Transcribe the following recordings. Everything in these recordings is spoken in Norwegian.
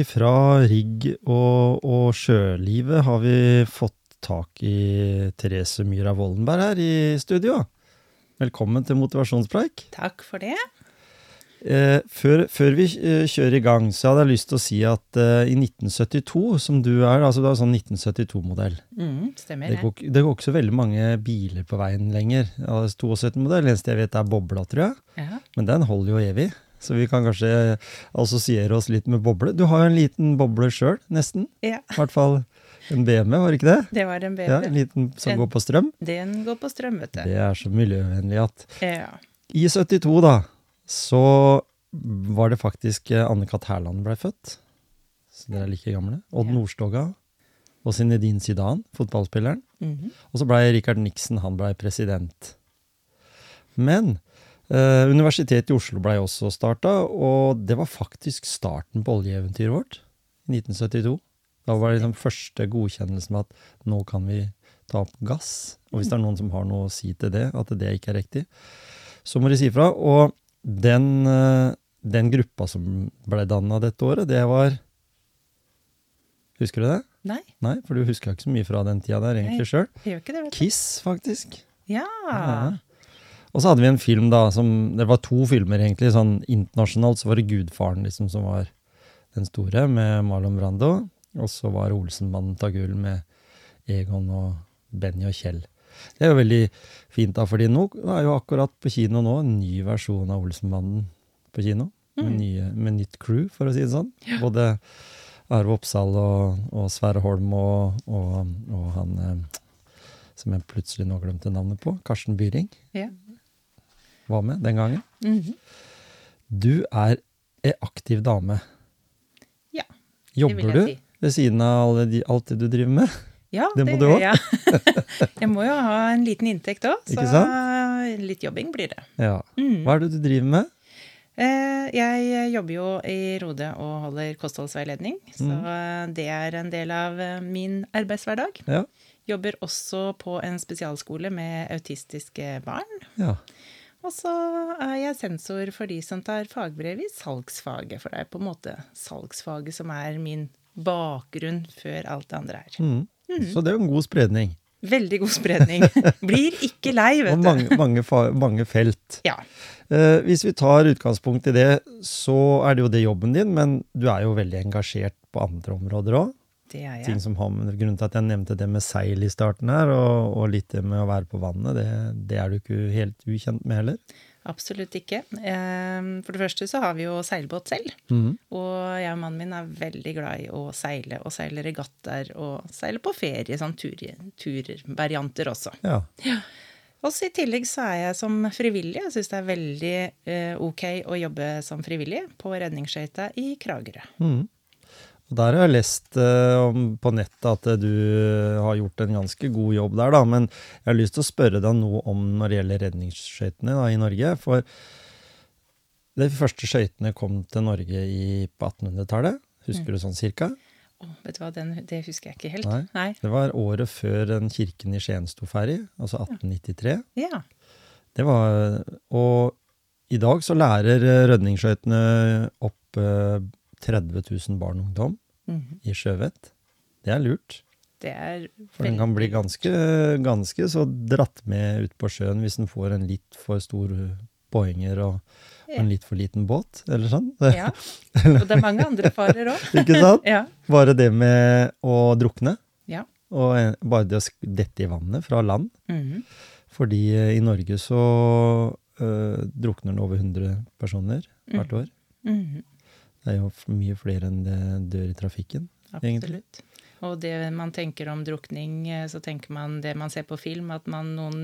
Ifra rigg og, og sjølivet har vi fått tak i Therese Myhra Vollenberg her i studio. Velkommen til motivasjonspreik. Takk for det. Eh, før, før vi eh, kjører i gang, så hadde jeg lyst til å si at eh, i 1972, som du er, altså du er sånn 1972-modell Mm, stemmer det, går det går ikke så veldig mange biler på veien lenger. Ja, 72-modell, eneste jeg vet er bobla, tror jeg. Ja. Men den holder jo evig, så vi kan kanskje assosiere oss litt med boble. Du har jo en liten boble sjøl, nesten. ja, I hvert fall en BMW, var det ikke det? det var en Ja. En liten som En- går på strøm. Den går på strøm, vet du. Det er så miljøvennlig at Ja. I 72, da, så var det faktisk eh, Anne-Kat. Hærland ble født. Så dere er like gamle. Odd Ja. Nordstoga og Zinedine Zidane, fotballspilleren. Mhm. Og så blei Richard Nixon han ble president. Men eh, Universitetet i Oslo blei også starta, og det var faktisk starten på oljeeventyret vårt. I 1972. Da var det liksom første godkjennelsen med at nå kan vi ta opp gass. Og hvis det er noen som har noe å si til det, at det ikke er riktig, så må de si ifra. Og den, eh, den gruppa som ble danna dette året, det var Husker du det? Nei, Nei, for du huska ikke så mye fra den tida der egentlig sjøl. Kiss, faktisk. Ja. Ja. Og så hadde vi en film da som Det var to filmer, egentlig. Sånn internasjonalt så var det Gudfaren liksom som var den store, med Marlon Brando. Og så var Olsenmannen ta gull med Egon og Benny og Kjell. Det er jo veldig fint, da, fordi nå er jo akkurat på kino nå en ny versjon av Olsenmannen på kino. Med, Mm. nye, med nytt crew, for å si det sånn. Både Arve Oppsal og, og Sverre Holm og, og, og han eh, som jeg plutselig nå glemte navnet på, Karsten Byring, Ja. Var med den gangen. Mhm. Du er ei aktiv dame. Ja, det Jobber vil du jeg si. ved siden av de, alt det du driver med? Ja, Det det, må du gjør jeg. jeg må jo ha en liten inntekt òg, så litt jobbing blir det. Ja. Mhm. Hva er det du driver med? Eh, Jeg jobber jo i Rode og holder kostholdsveiledning, så Mm. det er en del av eh, min arbeidshverdag. Ja. Jobber også på en spesialskole med autistiske barn. ja. Og så er jeg sensor for de som tar fagbrev i salgsfaget, for det er på en måte salgsfaget som er min bakgrunn før alt det andre er. Mm. Så det er jo en god spredning. Veldig god spredning. Blir ikke lei, vet du. mange, mange, mange felt. Ja. Eh, hvis vi tar utgangspunkt i det, så er det jo det jobben din, men du er jo veldig engasjert på andre områder òg. Det er Ting jeg. som har med, grunnen til at jeg nevnte det med seil i starten her, og, og litt det med å være på vannet, det, det er du ikke helt ukjent med heller. Absolutt ikke. Eh, For det første så har vi jo seilbåt selv. Mm. Og jeg og mannen min er veldig glad i å seile, og seile regattaer og seile på ferie, sånn tur, turvarianter også. Ja. Også i tillegg så er jeg som frivillig. Jeg syns det er veldig eh, ok å jobbe som frivillig på redningsskøyta i Kragerø. Mhm. Og der har jeg lest eh, på nettet at eh, du har gjort en ganske god jobb der, da. Men jeg har lyst til å spørre deg noe om når det gjelder redningsskøytene i Norge. For de første skøytene kom til Norge i, på 1800-tallet. Husker du sånn cirka? Oh, vet du hva, den, det husker jeg ikke helt. Nei. Nei. Det var året før den kirken i Skien sto ferdig, altså 1893. Ja. Det var, og i dag så lærer rødningsskøytene redningsskøytene opp eh, 30 000 barn og ungdom Mhm. i sjøvett. Det er lurt. Det er For den kan bli ganske, ganske så dratt med ut på sjøen hvis den får en litt for stor boinger og, og en litt for liten båt, eller sånn. Ja. Og det er mange andre farer òg. Ikke sant? Ja. Bare det med å drukne, ja. og bare det å dette i vannet fra land. Mhm. Fordi eh, i Norge så øh, drukner det over 100 personer hvert år. Mhm. Det er jo mye flere enn det dør i trafikken. egentlig. Absolutt. Og det man tenker om drukning, eh, så tenker man det man ser på film, at man noen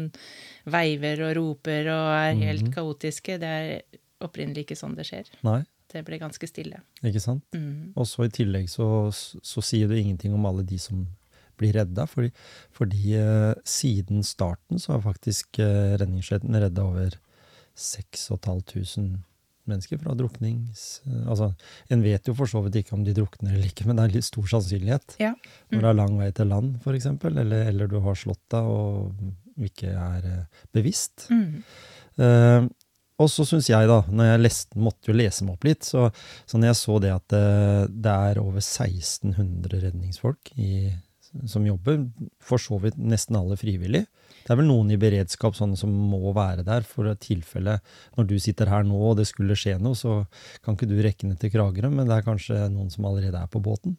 veiver og roper og er helt Mhm. kaotiske. Det er opprinnelig ikke sånn det skjer. Nei. det ble ganske stille. Ikke sant? Mm. Og så i tillegg så, så sier du ingenting om alle de som blir redda. Fordi, fordi eh, siden starten så har faktisk eh, redningsskøytene redda over 6500 mennesker fra druknings... eh, altså, en vet jo for så vidt ikke om de drukner eller ikke, men det er litt stor sannsynlighet. Ja. Når det er lang vei til land, f.eks., eller, eller du har slått deg og ikke er eh, bevisst. Mm. Eh, og så syns jeg, da, når jeg leste, måtte jo lese meg opp litt, så, så når jeg så det at det, det er over 1600 redningsfolk i, som jobber, for så vidt nesten alle frivillig. Det er vel noen i beredskap sånn, som må være der for et tilfelle når du sitter her nå og det skulle skje noe, så kan ikke du rekke ned til Kragerø, men det er kanskje noen som allerede er på båten.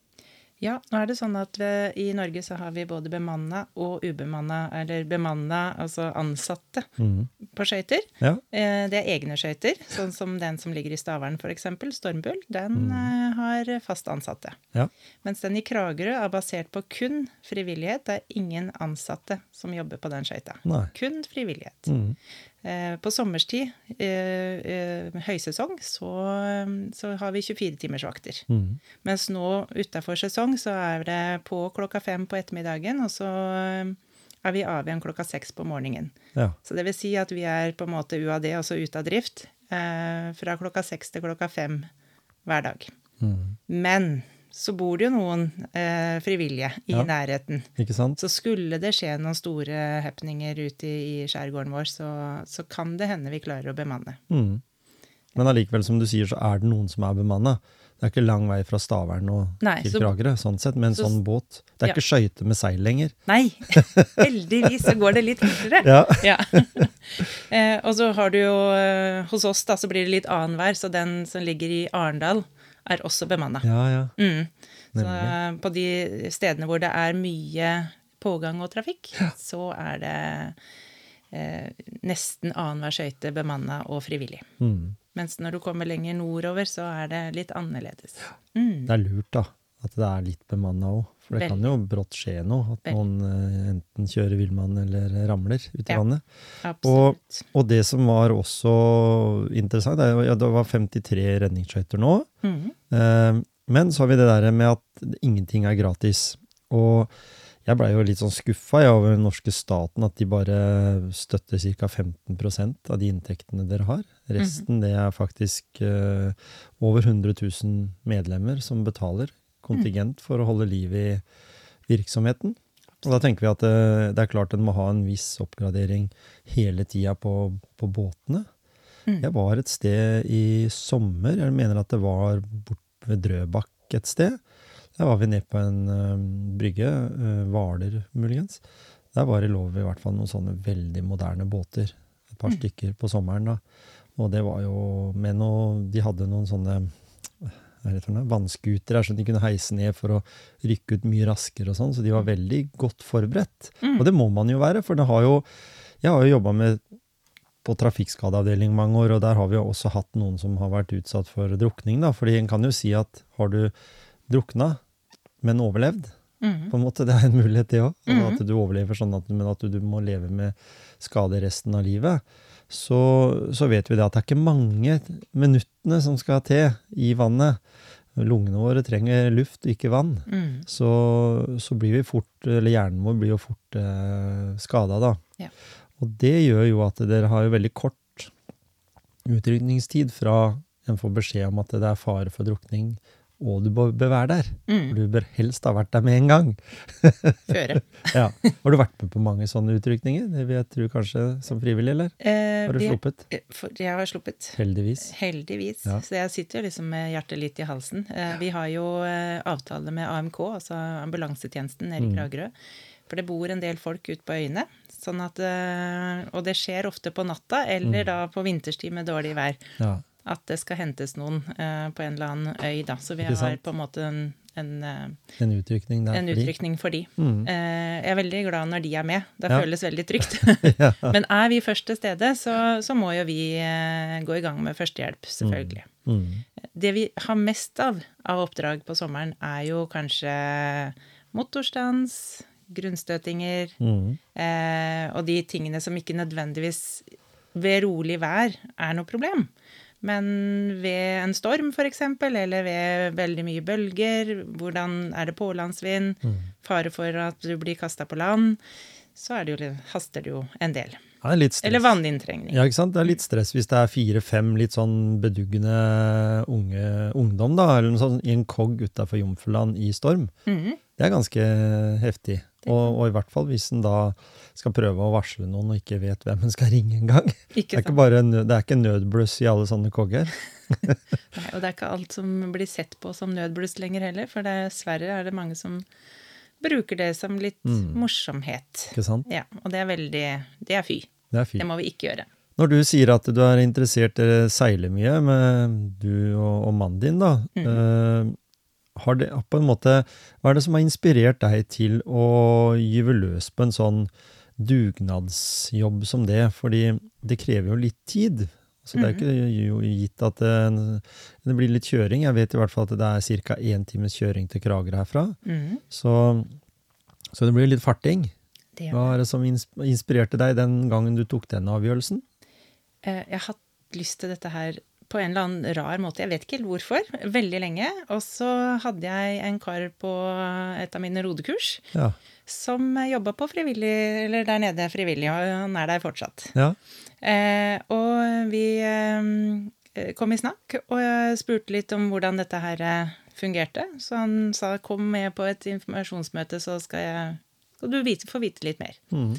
Ja, nå er det sånn at vi, i Norge så har vi både bemanna og ubemanna, eller bemanna, altså ansatte, mm. på skøyter. Ja. Eh, Det er egne skøyter, sånn som den som ligger i Stavern f.eks., Stormbull. Den eh, har fast ansatte. Ja. Mens den i Kragerø er basert på kun frivillighet. Det er ingen ansatte som jobber på den skøyta. Kun frivillighet. Mhm. Eh, På sommerstid, eh, eh, høysesong, så, så har vi 24-timersvakter. Mm. Mens nå utafor sesong så er det på klokka fem på ettermiddagen, og så er vi av igjen klokka seks på morgenen. Ja. Så det vil si at vi er på en måte UAD, altså ute av drift, fra klokka seks til klokka fem hver dag. Mm. Men så bor det jo noen eh, frivillige i Ja. nærheten. Ikke sant? Så skulle det skje noen store happeninger ute i, i skjærgården vår, så, så kan det hende vi klarer å bemanne. Mm. Men allikevel, som du sier, så er det noen som er bemanna. Det er ikke lang vei fra Stavern og Nei, til så- sånn sett, med en så- sånn båt. Det er Ja. ikke skøyter med seil lenger. Nei! Heldigvis så går det litt fortere. Ja. Ja. eh, og så har du jo eh, Hos oss da, så blir det litt annenhver, så den som ligger i Arendal, er også bemanna. Ja, ja. Mm. Så eh, på de stedene hvor det er mye pågang og trafikk, så er det eh, nesten annenhver skøyte bemanna og frivillig. Mm. Mens når du kommer lenger nordover, så er det litt annerledes. Mm. Det er lurt, da. At det er litt bemanna òg. For det Vel. kan jo brått skje noe. At Vel. noen eh, enten kjører villmann eller ramler ut i Ja. vannet. Absolutt. Og det som var også interessant, det, ja, det var 53 redningsskøyter nå. Mhm. Eh, men så har vi det der med at ingenting er gratis. Og jeg blei jo litt sånn skuffa over den norske staten, at de bare støtter ca. 15% av de inntektene dere har. Resten det er faktisk eh, over 100 000 medlemmer som betaler kontingent for å holde liv i virksomheten. Og da tenker vi at det, det er klart en må ha en viss oppgradering hele tida på, på båtene. Mm. Jeg var et sted i sommer, jeg mener at det var bort ved Drøbak et sted. Der var vi nede på en ø, brygge, ø, Hvaler muligens. Der var det lov i hvert fall noen sånne veldig moderne båter. Et par Mm. stykker på sommeren da. Og det var jo med noe De hadde noen sånne vannskutere her, så de kunne heise ned for å rykke ut mye raskere og sånn. Så de var veldig godt forberedt. Mm. Og det må man jo være, for det har jo Jeg har jo jobba på trafikkskadeavdeling mange år, og der har vi jo også hatt noen som har vært utsatt for drukning. da, fordi en kan jo si at har du drukna, men overlevd, Mm. på en måte, det er en mulighet det òg. Mm. At du overlever sånn at, men at du, du må leve med skade resten av livet. Så, så vet vi det at det er ikke mange minuttene som skal til i vannet. Lungene våre trenger luft, ikke vann. Mm. Så, så blir vi fort, eller hjernen vår blir jo fort eh, skada, da. Ja. Og det gjør jo at dere har jo veldig kort utrykningstid fra en får beskjed om at det er fare for drukning, og du bør være der. Mm. Du bør helst ha vært der med en gang. Føre. Ja. Har du vært med på mange sånne utrykninger? Det vil jeg tro kanskje som frivillig, eller? Eh, Har du sluppet? eh, Jeg har sluppet. Heldigvis. Heldigvis. Ja. Så jeg sitter jo liksom med hjertet litt i halsen. Eh, Vi har jo eh, avtale med AMK, altså ambulansetjenesten nede i Mm. Kragerø. For det bor en del folk ute på øyene. Sånn at, og det skjer ofte på natta, eller Mm. da på vinterstid med dårlig vær. Ja. At det skal hentes noen eh, på en eller annen øy, da. Så vi har på en måte en, en, eh, En utrykning der. en utrykning for de. Mm. Eh, Jeg er veldig glad når de er med. Det Ja. føles veldig trygt. ja. Men er vi først til stede, så, så må jo vi eh, gå i gang med førstehjelp, selvfølgelig. Mm. Det vi har mest av av oppdrag på sommeren, er jo kanskje motorstans, grunnstøtinger, Mm. eh, og de tingene som ikke nødvendigvis ved rolig vær er noe problem. Men ved en storm, f.eks., eller ved veldig mye bølger, hvordan er det pålandsvind, fare for at du blir kasta på land, så er det jo, haster det jo en del. Ja, det er litt stress. Eller vanninntrengning. Ja, ikke sant? Det er litt stress hvis det er fire-fem litt sånn beduggende unge, ungdom, da, eller noe sånt, i en kogg utafor Jomfruland i storm. Mm. Det er ganske heftig. Og, og i hvert fall hvis en da skal prøve å varsle noen og ikke vet hvem en skal ringe engang. Det Ikke er ikke bare det er ikke nødbluss i alle sånne kogger. Nei, og det er ikke alt som blir sett på som nødbluss lenger heller, for dessverre er det mange som bruker det som litt Mm. morsomhet. Ikke sant? Ja, og det er veldig Det er fy. Det er Det må vi ikke gjøre. Når du sier at du er interessert i å seile mye med du og, og mannen din, da. eh, har det på en måte, Hva er det som har inspirert deg til å gyve løs på en sånn dugnadsjobb som det? Fordi det krever jo litt tid. Så det er ikke gitt at det, det blir litt kjøring. Jeg vet i hvert fall at det er ca. én times kjøring til Kragerø herfra. Mm. Så, så det blir litt farting. Det Hva er det som inspirerte deg den gangen du tok den avgjørelsen? Eh, Jeg har hatt lyst til dette her på en eller annen rar måte, jeg vet ikke hvorfor, veldig lenge. Og så hadde jeg en kar på et av mine rodekurs Ja. som jobba på frivillig, eller der nede frivillig, og han er der fortsatt. ja. Eh, og vi eh, kom i snakk, og jeg spurte litt om hvordan dette her eh, fungerte. Så han sa kom med på et informasjonsmøte, så skal, jeg, skal du vite, få vite litt mer. Mm.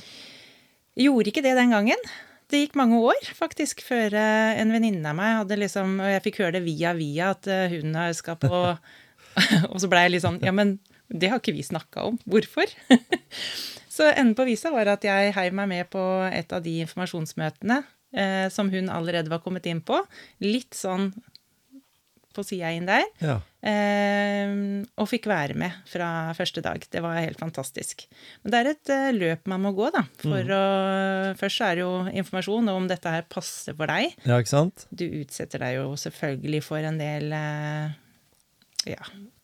Gjorde ikke det den gangen. Det gikk mange år faktisk før eh, en venninne av meg hadde liksom Og jeg fikk høre det via via at eh, hun har- skal på Og så blei jeg litt sånn Ja, men det har ikke vi snakka om. Hvorfor? så enden på visa var at jeg heiv meg med på et av de informasjonsmøtene eh, som hun allerede var kommet inn på. Litt sånn på sida inn der. ja. Eh, og fikk være med fra første dag. Det var helt fantastisk. Men det er et eh, løp man må gå, da. For å Først så er det jo informasjon om dette her passer for deg. Ja, ikke sant? Du utsetter deg jo selvfølgelig for en del eh, ja,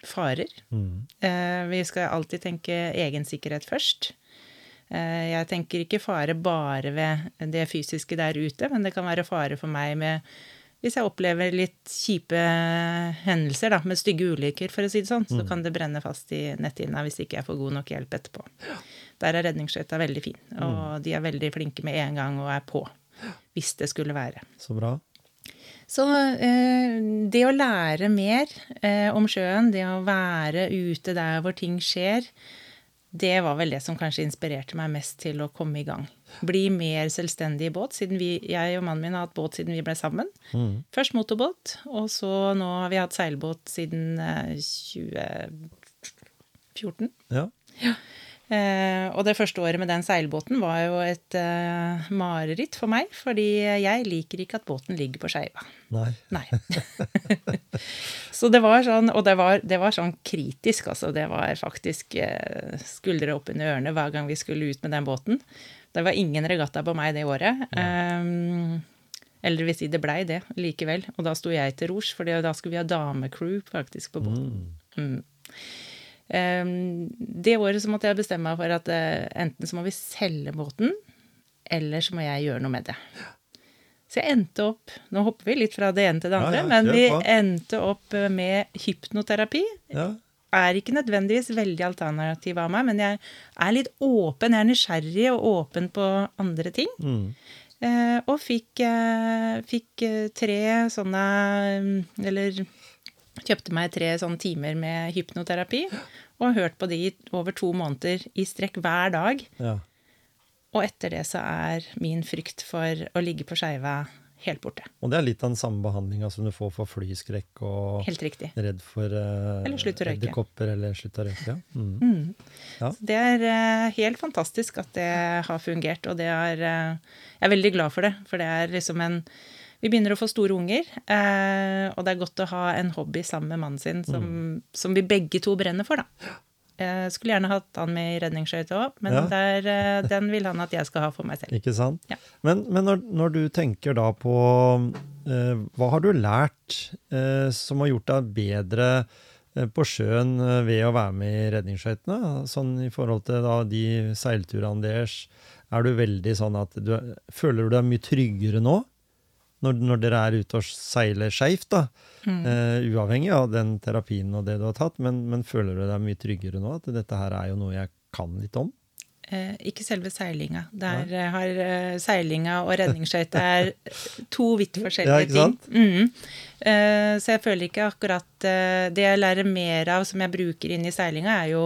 farer. Mm. Eh, vi skal alltid tenke egen sikkerhet først. Eh, jeg tenker ikke fare bare ved det fysiske der ute, men det kan være fare for meg med hvis jeg opplever litt kjipe hendelser, da, med stygge ulykker, for å si det sånn, så kan det brenne fast i netthinna hvis ikke jeg får god nok hjelp etterpå. Der er redningsskøyta veldig fin, og de er veldig flinke med en gang og er på. Hvis det skulle være. Så bra. Så eh, det å lære mer eh, om sjøen, det å være ute der hvor ting skjer, det var vel det som kanskje inspirerte meg mest til å komme i gang. Bli mer selvstendig i båt, siden vi, jeg og mannen min har hatt båt siden vi ble sammen. Mm. Først motorbåt, og så nå har vi hatt seilbåt siden eh, 2014. Ja. Eh, og det første året med den seilbåten var jo et eh, mareritt for meg, fordi jeg liker ikke at båten ligger på skeiva. Nei. Nei. så det var sånn, og det var, det var sånn kritisk, altså. Det var faktisk eh, skuldre opp under ørene hver gang vi skulle ut med den båten. Det var ingen regatta på meg det året. Um, eller det vil si, det blei det likevel. Og da sto jeg til rors, for da skulle vi ha damecrew faktisk på båten. Mm. Um, det året så måtte jeg bestemme meg for at uh, enten så må vi selge båten, eller så må jeg gjøre noe med det. Så jeg endte opp Nå hopper vi litt fra det ene til det andre, ja, men vi endte opp med hypnoterapi. Ja. Er ikke nødvendigvis veldig alternativ av meg, men jeg er litt åpen. Jeg er nysgjerrig og åpen på andre ting. Mm. Eh, og fikk, eh, fikk eh, tre sånne mm, Eller kjøpte meg tre sånne timer med hypnoterapi. Og hørt på de over to måneder i strekk hver dag. ja. Og etter det så er min frykt for å ligge på skeiva helt borte. Og det er litt av den samme behandlinga som du får for flyskrekk og Helt riktig. redd for uh, Eller slutt å røyke. edderkopper eller slutt å røyke. Ja. Mm. Mm. Ja. Det er eh, helt fantastisk at det har fungert, og det er eh, Jeg er veldig glad for det, for det er liksom en Vi begynner å få store unger, eh, og det er godt å ha en hobby sammen med mannen sin som, Mm. som vi begge to brenner for, da. Jeg skulle gjerne hatt han med i redningsskøyta òg, men Ja. der, eh, den vil han at jeg skal ha for meg selv. Ikke sant? Ja. Men, men når, når du tenker da på eh, Hva har du lært eh, som har gjort deg bedre eh, på sjøen eh, ved å være med i redningsskøytene? Sånn i forhold til da de seilturene deres. Er du veldig sånn at du er- Føler du deg mye tryggere nå når, når dere er ute og seiler skeivt. Mm. uh, uavhengig av den terapien og det du har tatt, men, men føler du deg mye tryggere nå? At dette her er jo noe jeg kan litt om? Eh, ikke selve seilinga. Der eh, har uh, seilinga og redningsskøyte er to vidt Ja, forskjellige ikke ting. Mm. Eh, så jeg føler ikke akkurat Det jeg lærer mer av som jeg bruker inn i seilinga, er jo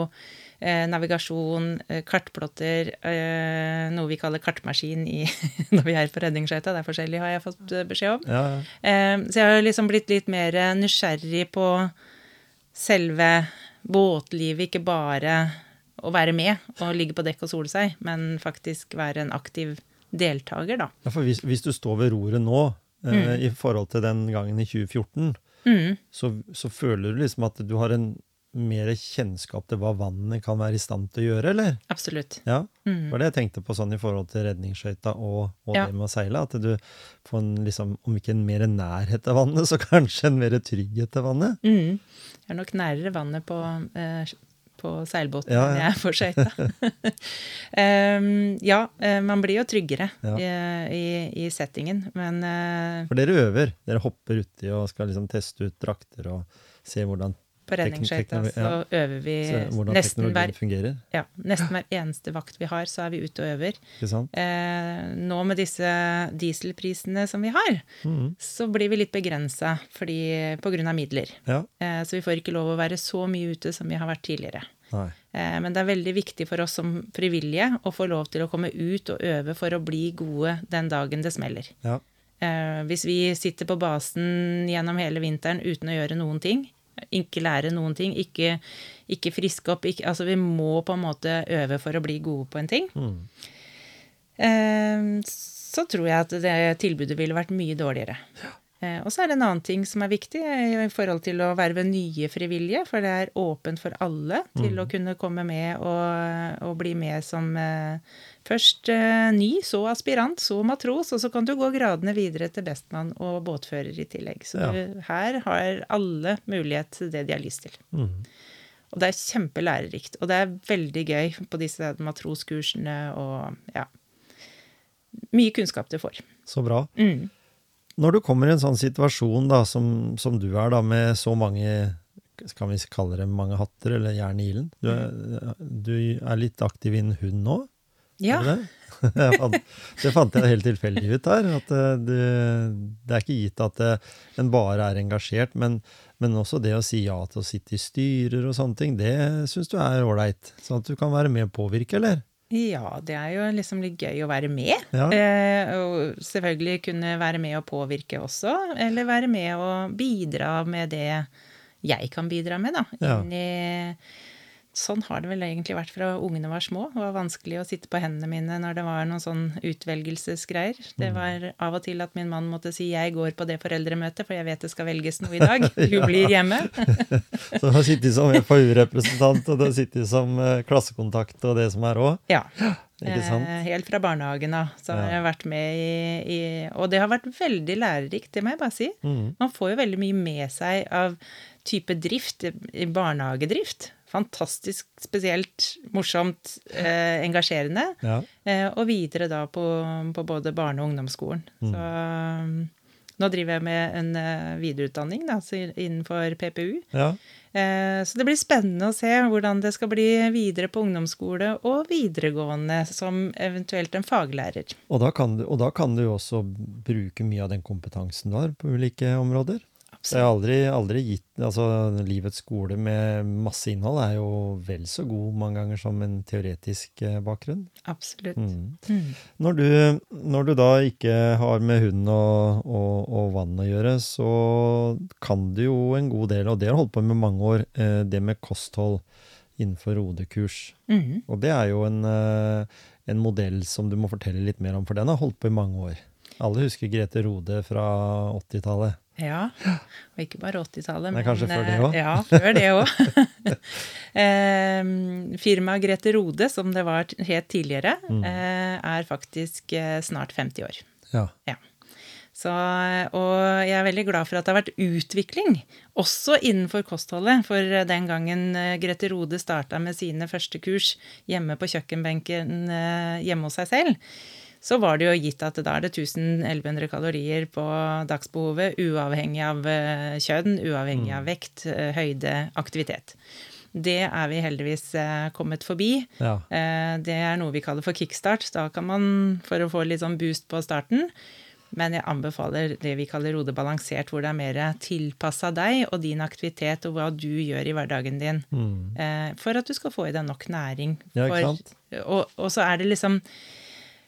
navigasjon, eh, kartplotter, eh, noe vi kaller kartmaskin i, når vi er på redningsskøyta. Det er forskjellig, har jeg fått eh, beskjed om. Ja, ja. Eh, Så jeg har liksom blitt litt mer nysgjerrig på selve båtlivet, ikke bare å være med og ligge på dekk og sole seg, men faktisk være en aktiv deltaker, da. Ja, for hvis, hvis du står ved roret nå, eh, Mm. i forhold til den gangen i 2014, Mm, så, så føler du liksom at du har en mer kjennskap til hva vannet kan være i stand til å gjøre, eller? absolutt. Ja, Mm. det var det jeg tenkte på sånn i forhold til redningsskøyta og, og Ja. det med å seile. At du får en, liksom, om ikke en mer nærhet til vannet, så kanskje en mer trygghet til vannet. Mm. Jeg er nok nærere vannet på, eh, på seilbåten Ja, enn jeg er på skøyta. um, ja, eh, man blir jo tryggere Ja. i, i, i settingen, men uh... For dere øver. Dere hopper uti og skal liksom teste ut drakter og se hvordan, på redningsskøyta så øver vi så nesten hver, ja, nesten hver eneste vakt vi har, så er vi ute og øver. Eh, nå med disse dieselprisene som vi har, mm. så blir vi litt begrensa pga. midler. Ja. Eh, så vi får ikke lov å være så mye ute som vi har vært tidligere. Eh, men det er veldig viktig for oss som frivillige å få lov til å komme ut og øve for å bli gode den dagen det smeller. Ja. Eh, hvis vi sitter på basen gjennom hele vinteren uten å gjøre noen ting, ikke lære noen ting, ikke, ikke friske opp ikke, Altså vi må på en måte øve for å bli gode på en ting. Mm. Eh, så tror jeg at det tilbudet ville vært mye dårligere. Eh, og så er det en annen ting som er viktig eh, i forhold til å verve nye frivillige, for det er åpent for alle til å kunne komme med og, og bli med som eh, først eh, ny, så aspirant, så matros, og så kan du gå gradene videre til bestmann og båtfører i tillegg. Så Ja. du, her har alle mulighet til det de har lyst til. Mm. Og det er kjempelærerikt. Og det er veldig gøy på disse matroskursene og ja. Mye kunnskap du får. Så bra. Mm. Når du kommer i en sånn situasjon da, som, som du er, da, med så mange skal vi kalle det mange hatter, eller jern i ilden. Du, du er litt aktiv innen hund nå? Ja. Det? Det fant jeg helt tilfeldig ut her. At eh, du, det er ikke gitt at eh, en bare er engasjert, men, men også det å si ja til å sitte i styrer og sånne ting, det syns du er ålreit? Sånn at du kan være med å påvirke, eller? Ja, det er jo liksom litt gøy å være med. Ja. Eh, og selvfølgelig kunne være med og påvirke også, eller være med og bidra med det jeg kan bidra med, da. Ja. Inn i Sånn har det vel egentlig vært fra ungene var små. Det var vanskelig å sitte på hendene mine når det var noen sånn utvelgelsesgreier. Det Mm. var av og til at min mann måtte si 'jeg går på det foreldremøtet, for jeg vet det skal velges noe i dag'. Hun blir hjemme. Så du har sittet som FAU-representant, og du har sittet som eh, klassekontakt og det som er òg. Ja. Eh, helt fra barnehagen av. Så har Ja. jeg vært med i, i Og det har vært veldig lærerikt, det må jeg bare si. Mm. Man får jo veldig mye med seg av type drift, barnehagedrift. Fantastisk spesielt morsomt, eh, engasjerende. Ja. Eh, og videre da på, på både barne- og ungdomsskolen. Mm. Så um, nå driver jeg med en uh, videreutdanning da, innenfor PPU. ja. Eh, Så det blir spennende å se hvordan det skal bli videre på ungdomsskole og videregående som eventuelt en faglærer. Og da, kan du, og da kan du også bruke mye av den kompetansen du har på ulike områder. Det er aldri, aldri gitt Altså, livets skole med masse innhold er jo vel så god mange ganger som en teoretisk eh, bakgrunn. Absolutt. Mm. Mm. Når, du, når du da ikke har med hund og, og, og vann å gjøre, så kan du jo en god del, og det har du holdt på med mange år, eh, det med kosthold innenfor rodekurs. Mm. Og det er jo en, eh, en modell som du må fortelle litt mer om, for den har holdt på i mange år. Alle husker Grete Rode fra 80-tallet. Ja. Og ikke bare 80-tallet, Nei, kanskje før det òg? også? Ja, før det òg. Firmaet Grete Rode, som det var helt tidligere, Mm. eh, er faktisk eh, snart 50 år. Ja. ja. Så, og jeg er veldig glad for at det har vært utvikling, også innenfor kostholdet. For den gangen eh, Grete Rode starta med sine første kurs hjemme på kjøkkenbenken eh, hjemme hos seg selv, så var det jo gitt at da er det 1100 kalorier på dagsbehovet, uavhengig av eh, kjønn, uavhengig av vekt, eh, høyde, aktivitet. Det er vi heldigvis eh, kommet forbi. Ja. Det er noe vi kaller for kickstart. Da kan man, for å få litt sånn boost på starten Men jeg anbefaler det vi kaller Rode balansert, hvor det er mer tilpassa deg og din aktivitet og hva du gjør i hverdagen din. Mm. For at du skal få i deg nok næring. Ja, For- sant? og, og så er det liksom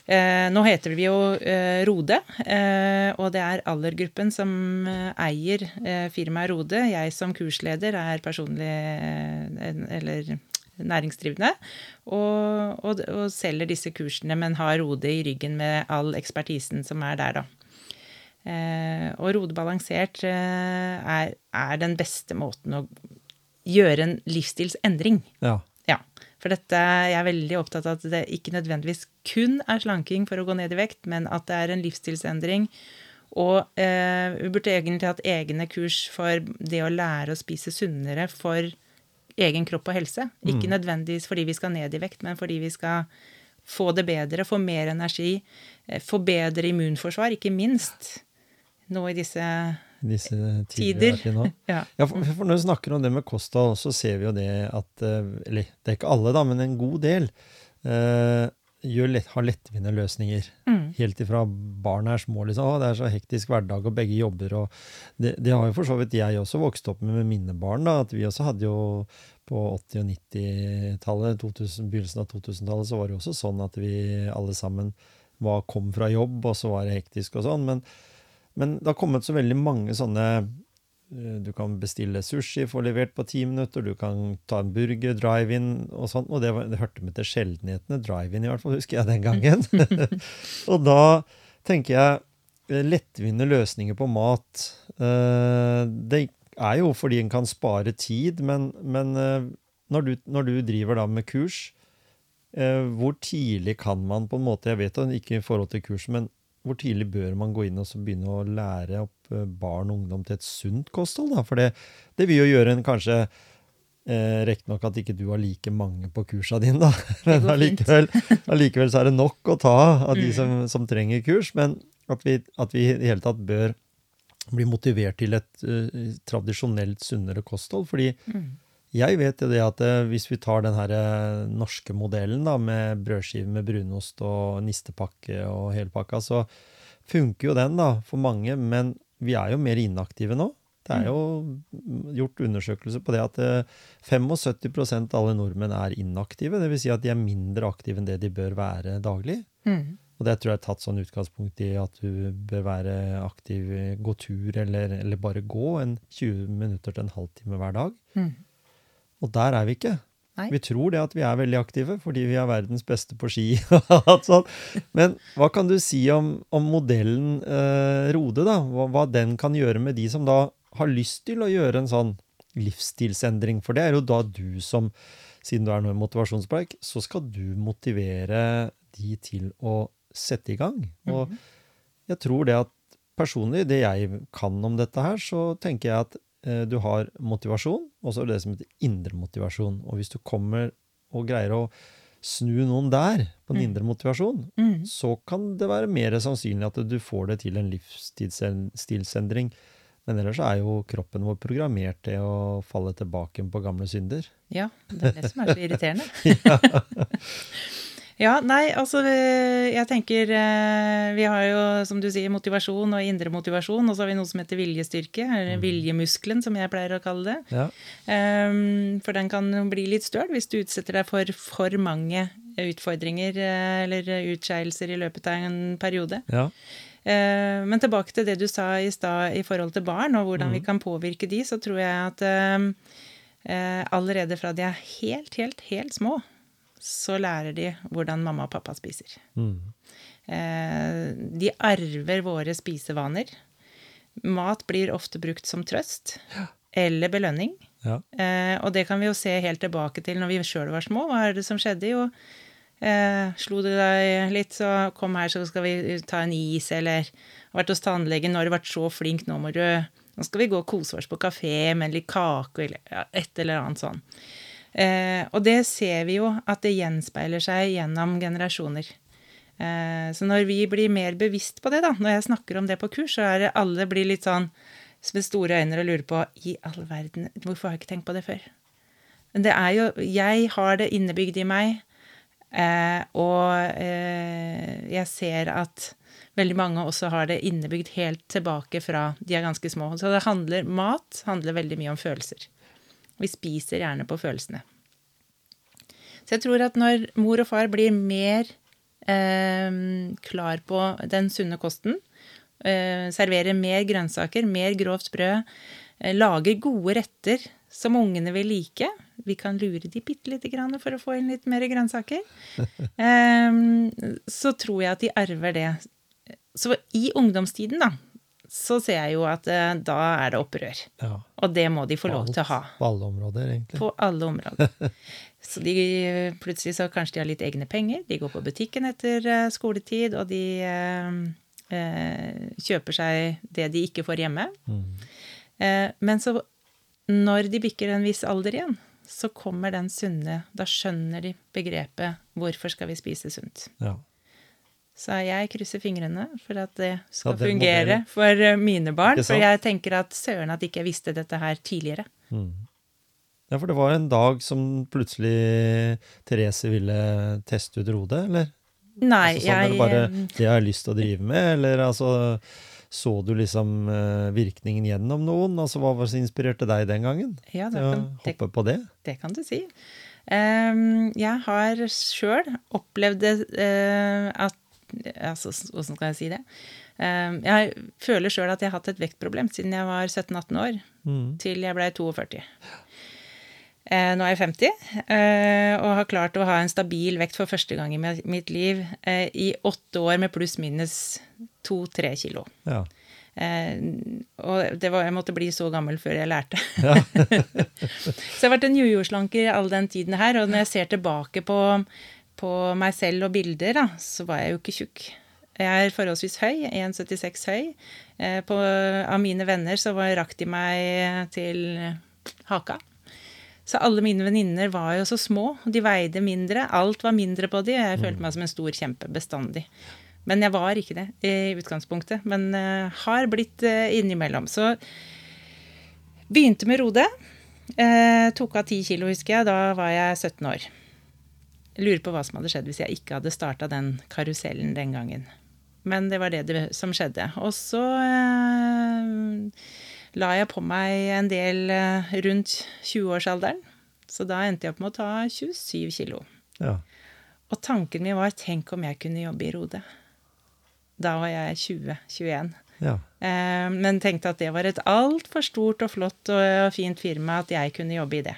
eh, Nå heter vi jo eh, Rode, eh, og det er Allergruppen som eh, eier eh, firmaet Rode. Jeg som kursleder er personlig eh, eller næringsdrivende, og, og, og selger disse kursene, men har Rode i ryggen med all ekspertisen som er der, da. Og Rode balansert er, er den beste måten å gjøre en livsstilsendring. Ja. For dette, jeg er veldig opptatt av at det ikke nødvendigvis kun er slanking for å gå ned i vekt, men at det er en livsstilsendring. Og eh, vi burde egentlig hatt egne kurs for det å lære å spise sunnere for egen kropp og helse. Ikke nødvendigvis fordi vi skal ned i vekt, men fordi vi skal få det bedre, få mer energi, eh, få bedre immunforsvar, ikke minst. Nå i disse Disse tider. Ja. Ja, for, for når vi snakker om det med kosthold, så ser vi jo det at eh, Eller det er ikke alle, da, men en god del uh, lett, har lettvinte løsninger. Mm. Helt ifra barn er små. liksom, å, Det er så hektisk hverdag, og begge jobber. og Det, det har jo for så vidt jeg også vokst opp med med mine barn. da, at Vi også hadde jo på 80- og 90-tallet, begynnelsen av 2000-tallet, så var det jo også sånn at vi alle sammen var, kom fra jobb, og så var det hektisk og sånn. Men, men det har kommet så veldig mange sånne eh, du kan bestille sushi, få levert på ti minutter, du kan ta en burger, drive-in og sånt. Og det, var, det hørte med til sjeldenhetene, drive-in i hvert fall, husker jeg den gangen. og da tenker jeg eh, lettvinte løsninger på mat. eh, Det er jo fordi en kan spare tid, men, men når, du, når du driver da med kurs, hvor tidlig kan man på en måte, jeg vet ikke i forhold til kurs, men hvor tidlig bør man gå inn og så begynne å lære opp eh, barn og ungdom til et sunt kosthold? Da? For det, det vil jo gjøre en kanskje eh, Riktignok at ikke du har like mange på kursa dine, da. Men allikevel, allikevel så er det nok å ta av de som, som trenger kurs. Men at vi, at vi i det hele tatt bør bli motivert til et uh, tradisjonelt sunnere kosthold. Fordi jeg vet jo det at eh, hvis vi tar den her eh, norske modellen da, med brødskive med brunost og nistepakke og hele pakka, så funker jo den da for mange, men vi er jo mer inaktive nå. Det er jo gjort undersøkelser på det at eh, 75 av alle nordmenn er inaktive. Dvs. Si at de er mindre aktive enn det de bør være daglig. Mm. Og det tror jeg er tatt sånn utgangspunkt i at du bør være aktiv, gå tur eller, eller bare gå en 20 minutter til en halvtime hver dag. Mm. Og der er vi ikke. Nei. Vi tror det at vi er veldig aktive fordi vi er verdens beste på ski. Men hva kan du si om, om modellen eh, Rode, da? Hva, hva den kan gjøre med de som da har lyst til å gjøre en sånn livsstilsendring? For det er jo da du som, siden du er nå i motivasjonspreik, så skal du motivere de til å sette i gang. Og jeg tror det at personlig, det jeg kan om dette her, så tenker jeg at du har motivasjon, og så er det det som heter indre motivasjon. Og hvis du kommer og greier å snu noen der, på den indre motivasjon, Mm. så kan det være mer sannsynlig at du får det til en livsstilsendring. Men ellers er jo kroppen vår programmert til å falle tilbake på gamle synder. Ja, det er det som er så irriterende. Ja, nei, altså jeg tenker eh, Vi har jo, som du sier, motivasjon og indre motivasjon, og så har vi noe som heter viljestyrke, eller viljemuskelen, som jeg pleier å kalle det. Ja. Um, For den kan bli litt støl hvis du utsetter deg for for mange utfordringer eh, eller utskeielser i løpet av en periode. ja. Uh, Men tilbake til det du sa i stad i forhold til barn, og hvordan vi kan påvirke de, så tror jeg at eh, allerede fra de er helt, helt, helt små, så lærer de hvordan mamma og pappa spiser. Mm. Eh, De arver våre spisevaner. Mat blir ofte brukt som trøst eller belønning. Ja. Eh, og det kan vi jo se helt tilbake til når vi sjøl var små. Hva er det som skjedde? Jo, eh, slo du deg litt, så kom her, så skal vi ta en is, eller har vært hos tannlegen, nå har du vært så flink, nå må du Nå skal vi gå og kose oss på kafé med litt kake, eller et eller annet sånn. Eh, og det ser vi jo at det gjenspeiler seg gjennom generasjoner. Eh, så når vi blir mer bevisst på det, da, når jeg snakker om det på kurs, så er det alle blir litt sånn med store øyne og lurer på i all verden, hvorfor har jeg ikke tenkt på det før? Men det er jo Jeg har det innebygd i meg, eh, og eh, jeg ser at veldig mange også har det innebygd helt tilbake fra de er ganske små. Så det handler Mat handler veldig mye om følelser. Vi spiser gjerne på følelsene. Så jeg tror at når mor og far blir mer eh, klar på den sunne kosten, eh, serverer mer grønnsaker, mer grovt brød, eh, lager gode retter som ungene vil like Vi kan lure de bitte lite grann for å få inn litt mer grønnsaker. Ehm, så tror jeg at de arver det. Så i ungdomstiden, da, så ser jeg jo at eh, da er det opprør. Ja. Og det må de få lov til å ha. På alle områder, egentlig. På alle områder. Så de, plutselig så kanskje de har litt egne penger. De går på butikken etter eh, skoletid, og de eh, kjøper seg det de ikke får hjemme. Mm. Eh, men så, når de bikker en viss alder igjen, så kommer den sunne Da skjønner de begrepet 'hvorfor skal vi spise sunt'? Ja. Så jeg krysser fingrene for at det skal Ja, det fungere for eh, mine barn. For jeg tenker at søren at ikke jeg visste dette her tidligere. Mm. ja, for det var en dag som plutselig Therese ville teste ut Rode, eller? Nei, altså, sånn, jeg eller bare eh, det jeg har lyst til å drive med, eller altså Så du liksom eh, virkningen gjennom noen? Altså Hva var det som inspirerte deg den gangen? Ja, det Til å kan, hoppe på det? det kan du si. Um, jeg har sjøl opplevd eh, at Altså, åssen skal jeg si det? Ehm, jeg føler sjøl at jeg har hatt et vektproblem siden jeg var 17-18 år, Mm. til jeg blei 42. Eh, nå er jeg 50 eh, og har klart å ha en stabil vekt for første gang i mitt liv eh, i åtte år med pluss-minus 2-3 kilo. Ja. Eh, og det var, jeg måtte bli så gammel før jeg lærte. Ja. så jeg har vært en jojo-slanker all den tiden her, og når jeg ser tilbake på, på meg selv og bilder, da, så var jeg jo ikke tjukk. Jeg er forholdsvis høy, 1,76 høy. Eh, på, av mine venner så var, rakk de meg til haka. Så alle mine venninner var jo så små, de veide mindre. Alt var mindre på de, og jeg følte meg som en stor kjempe bestandig. Men jeg var ikke det i utgangspunktet. Men uh, har blitt uh, innimellom. Så begynte med Rode. Uh, tok av 10 kilo, husker jeg. Da var jeg 17 år. Jeg lurer på hva som hadde skjedd hvis jeg ikke hadde starta den karusellen den gangen. Men det var det, som skjedde. Og så eh, la jeg på meg en del eh, rundt 20-årsalderen. Så da endte jeg opp med å ta 27 kilo. ja. Og tanken min var tenk om jeg kunne jobbe i Rode. Da var jeg 20-21. ja. Eh, men tenkte at det var et altfor stort og flott og fint firma at jeg kunne jobbe i det.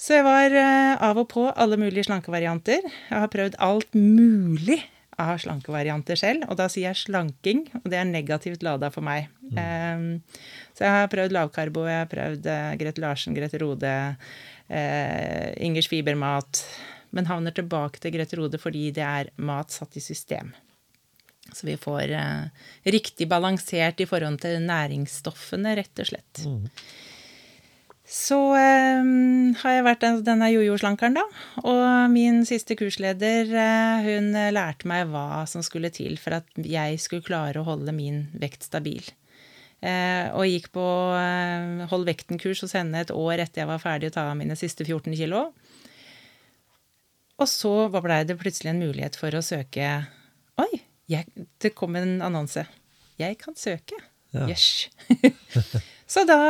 Så jeg var eh, av og på alle mulige slankevarianter. Jeg har prøvd alt mulig av slankevarianter selv, og da sier jeg slanking, og det er negativt lada for meg. Eh, så jeg har prøvd lavkarbo, jeg har prøvd eh, Grete Larsen, Grete Rode, eh, Ingers fibermat, men havner tilbake til Grete Rode fordi det er mat satt i system. Så vi får riktig balansert i forhold til næringsstoffene, rett og slett. Mm. Så eh, har jeg vært denne jojo-slankeren, da. Og min siste kursleder, eh, hun eh, lærte meg hva som skulle til for at jeg skulle klare å holde min vekt stabil. Eh, og gikk på eh, Hold vekten-kurs hos henne et år etter jeg var ferdig å ta av mine siste 14 kilo. Og så blei det plutselig en mulighet for å søke Oi, jeg, det kom en annonse. Jeg kan søke. Ja. Yes. så da,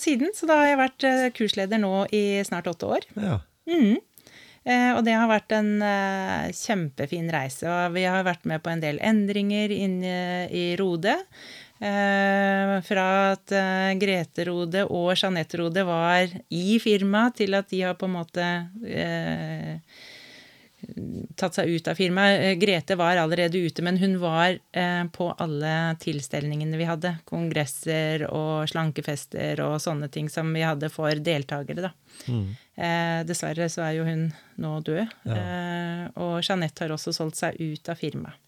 siden, så da har jeg vært eh, kursleder nå i snart åtte år. ja. Mm. Eh, og det har vært en eh, kjempefin reise. Og vi har vært med på en del endringer inne i Rode. Eh, fra at eh, Grete Rode og Jeanette Rode var i firmaet, til at de har på en måte eh, tatt seg ut av firmaet. Eh, Grete var allerede ute, men hun var eh, på alle tilstelningene vi hadde. Kongresser og slankefester og sånne ting som vi hadde for deltakere, da. Mm. Eh, dessverre så er jo hun nå død. Ja. Og Jeanette har også solgt seg ut av firmaet.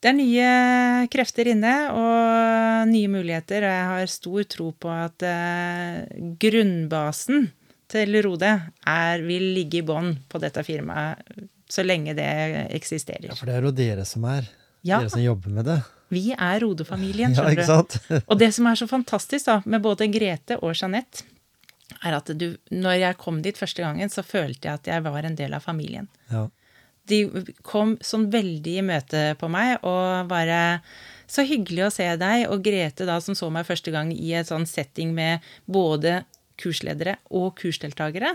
Det er nye krefter inne og nye muligheter, og jeg har stor tro på at grunnbasen til Rode er, vil ligge i bånn på dette firmaet Så lenge det eksisterer. Ja, For det er jo dere som er. Ja, Dere som jobber med det. vi er Rode-familien, Ja, skjønner du. sant? Og det som er så fantastisk da, med både Grete og Jeanette, er at du, når jeg kom dit første gangen, så følte jeg at jeg var en del av familien. Ja. De kom sånn veldig i møte på meg og bare Så hyggelig å se deg. Og Grete, da, som så meg første gang i et sånn setting med både kursledere og kursdeltakere.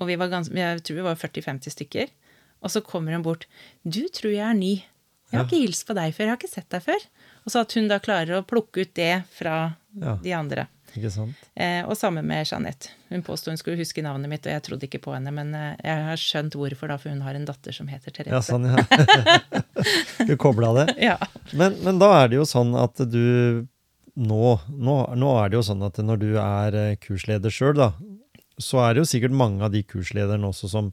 Og vi var gans, jeg tror vi var 40-50 stykker. Og så kommer hun bort. 'Du tror jeg er ny. Jeg har ikke hilst på deg før. Jeg har ikke sett deg før.' Og så at hun da klarer å plukke ut det fra Ja. de andre. Ikke sant? Eh, og sammen med Jeanette. Hun påsto hun skulle huske navnet mitt, og jeg trodde ikke på henne, men eh, jeg har skjønt hvorfor, da, for hun har en datter som heter Therese. Ja, sånn, ja. Du kobla det. Ja. Men, men da er det jo sånn at du nå, nå, nå er det jo sånn at når du er eh, kursleder sjøl, da, så er det jo sikkert mange av de kurslederne også som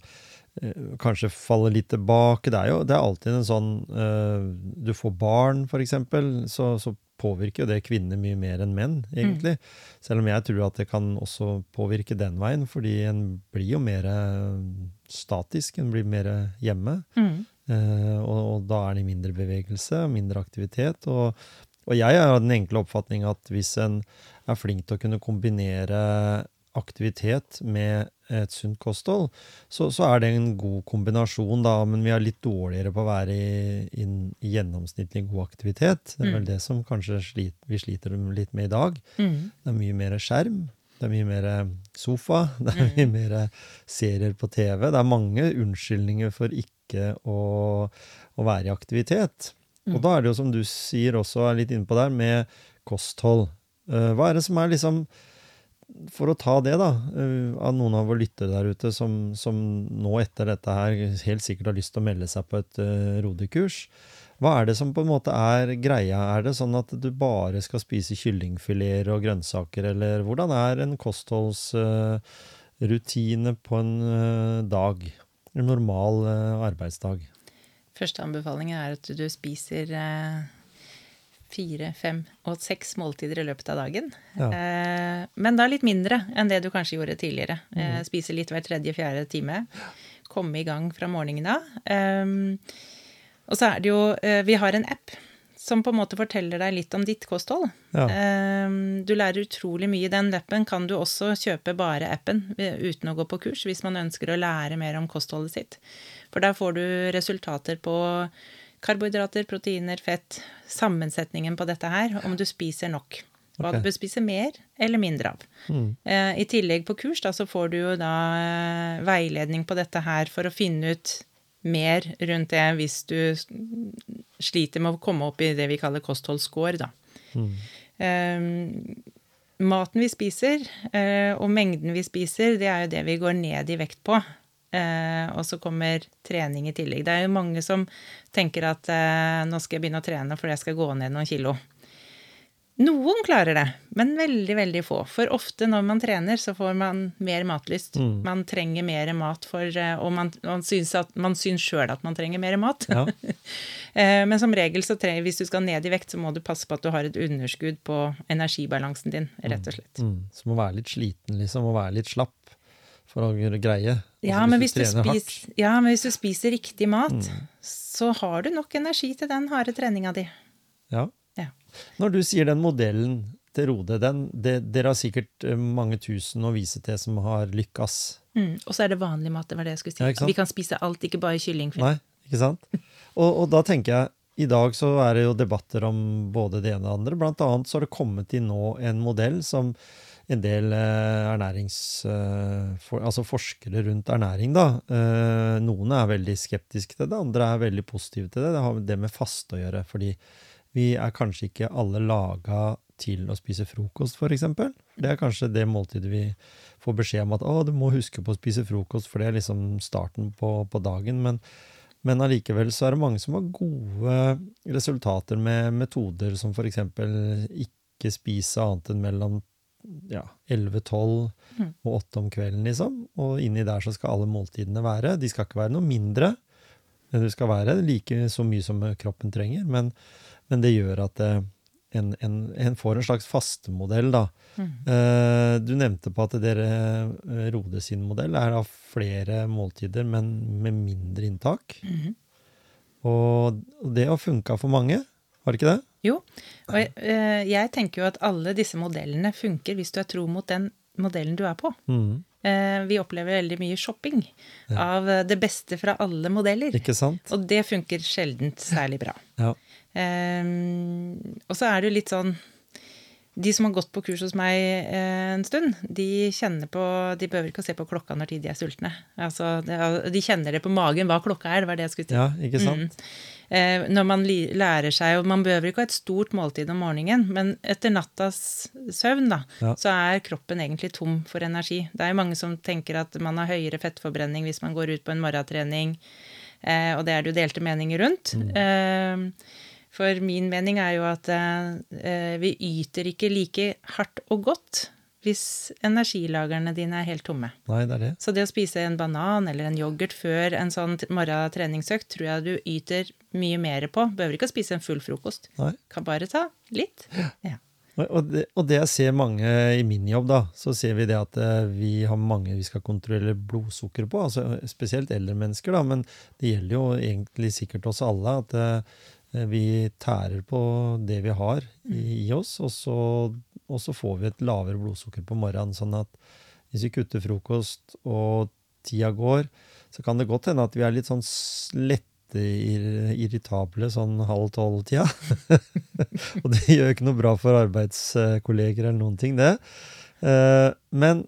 eh, kanskje faller litt tilbake. Det er jo det er alltid en sånn eh, Du får barn, for eksempel, så, så påvirker jo det kvinner mye mer enn menn, egentlig. Selv om jeg tror at det kan også påvirke den veien, fordi en blir jo mer eh, statisk, en blir mer hjemme. Mm. Eh, og, og da er det mindre bevegelse, mindre aktivitet. Og, og jeg har den enkle oppfatning at hvis en er flink til å kunne kombinere aktivitet med et sunt kosthold, så, så er det en god kombinasjon, da, men vi er litt dårligere på å være i, i, i gjennomsnittlig god aktivitet. Det er vel Mm. det som kanskje slit, vi sliter litt med i dag. Mm. Det er mye mer skjerm. Det er mye mer sofa. Det er mye mer serier på TV. Det er mange unnskyldninger for ikke å, å være i aktivitet. Og da er det jo, som du sier også, er litt inne på der, med kosthold. Eh, Hva er det som er liksom For å ta det, da, eh, av noen av våre lyttere der ute som, som nå etter dette her helt sikkert har lyst til å melde seg på et uh, rodekurs. Hva er det som på en måte er greia? Er det sånn at du bare skal spise kyllingfileter og grønnsaker, eller hvordan er en kostholdsrutine på en uh, dag? En normal arbeidsdag? Første anbefaling er at du spiser eh, fire, fem og seks måltider i løpet av dagen. Ja. Eh, men da litt mindre enn det du kanskje gjorde tidligere. Eh, spise litt hver tredje-fjerde time. Komme i gang fra morgenen av. Og så er det jo Vi har en app som på en måte forteller deg litt om ditt kosthold. Ja. Du lærer utrolig mye. Den appen kan du også kjøpe bare appen uten å gå på kurs, hvis man ønsker å lære mer om kostholdet sitt. For der får du resultater på karbohydrater, proteiner, fett, sammensetningen på dette her, om du spiser nok. Hva okay. du bør spise mer eller mindre av. Mm. Eh, I tillegg på kurs da, så får du jo da eh, veiledning på dette her for å finne ut mer rundt det hvis du sliter med å komme opp i det vi kaller kostholdsscore, da. Mm. Eh, maten vi spiser, eh, og mengden vi spiser, det er jo det vi går ned i vekt på. Eh, og så kommer trening i tillegg. Det er jo mange som tenker at eh, nå skal jeg begynne å trene fordi jeg skal gå ned noen kilo. Noen klarer det, men veldig, veldig få. For ofte når man trener, så får man mer matlyst. Mm. Man trenger mer mat, for, eh, og man, man syns, at, man syns sjøl at man trenger mer mat. Ja. Eh, Men som regel, så trenger, hvis du skal ned i vekt, så må du passe på at du har et underskudd på energibalansen din, rett og slett. Mm. Så må være litt sliten, liksom, Må være litt slapp for å greie. Ja, Altså, men hvis du, du hardt. spis, ja, men hvis du spiser riktig mat, Mm. så har du nok energi til den harde treninga di. Ja. Ja. Når du sier den modellen til Rode, den, det, dere har sikkert eh, mange tusen å vise til som har lykkes. Mm. Og så er det vanlig mat, det var det jeg skulle si. Ja. Vi kan spise alt, ikke bare kylling. Nei, ikke sant? Og, og da tenker jeg, i dag så er det jo debatter om både det ene og det andre. Blant annet så har det kommet inn nå en modell som en del eh, ernærings... eh, for, altså forskere rundt ernæring, da. Eh, noen er veldig skeptiske til det, andre er veldig positive til det. Det har det med faste å gjøre, fordi vi er kanskje ikke alle laga til å spise frokost, eksempel. Det er kanskje det måltidet vi får beskjed om at å, du må huske på å spise frokost, for det er liksom starten på, på dagen. Men, men allikevel så er det mange som har gode resultater med metoder som eksempel ikke spise annet enn mellom ja, 11-12 Mm. og 8 om kvelden, liksom. Og inni der så skal alle måltidene være. De skal ikke være noe mindre. Det skal være like så mye som kroppen trenger, men, men det gjør at det, en, en, en får en slags fastemodell, da. Eh, du nevnte på at dere eh, Rode sin modell er av flere måltider, men med mindre inntak. Og og det har funka for mange, har det ikke det? Jo, og jeg, eh, jeg tenker jo at alle disse modellene funker hvis du er tro mot den modellen du er på. Mhm. Eh, Vi opplever veldig mye shopping av eh, det beste fra alle modeller. Ikke sant? Og det funker sjelden særlig bra. Ja. Um, og så er det jo litt sånn De som har gått på kurs hos meg eh, en stund, de kjenner på De behøver ikke å se på klokka når de er sultne. Altså, de kjenner det på magen hva klokka er, det var det jeg skulle si. ja, ikke sant? Mm. når man lærer seg, og man behøver ikke ha et stort måltid om morgenen, men etter nattas søvn, da, Ja. så er kroppen egentlig tom for energi. Det er jo mange som tenker at man har høyere fettforbrenning hvis man går ut på en morgentrening, eh, og det er det jo delte meninger rundt. Eh, for min mening er jo at eh, vi yter ikke like hardt og godt hvis energilagrene dine er helt tomme. Nei, det er det. Så det å spise en banan eller en yoghurt før en sånn morgentreningsøkt tror jeg du yter mye mer på. Behøver ikke å spise en full frokost. Nei. Kan bare ta litt. Ja. Og- Og det, og det jeg ser mange i min jobb, da, så ser vi det at eh, vi har mange vi skal kontrollere blodsukker på. altså Spesielt eldre mennesker, da, men det gjelder jo egentlig sikkert oss alle. At eh, vi tærer på det vi har i, i oss, og så, og så får vi et lavere blodsukker på morgenen. Sånn at hvis vi kutter frokost og tida går, så kan det godt hende at vi er litt sånn lette irritable sånn halv tolv-tida. Og det gjør ikke noe bra for arbeidskolleger eller noen ting, det. Eh, Men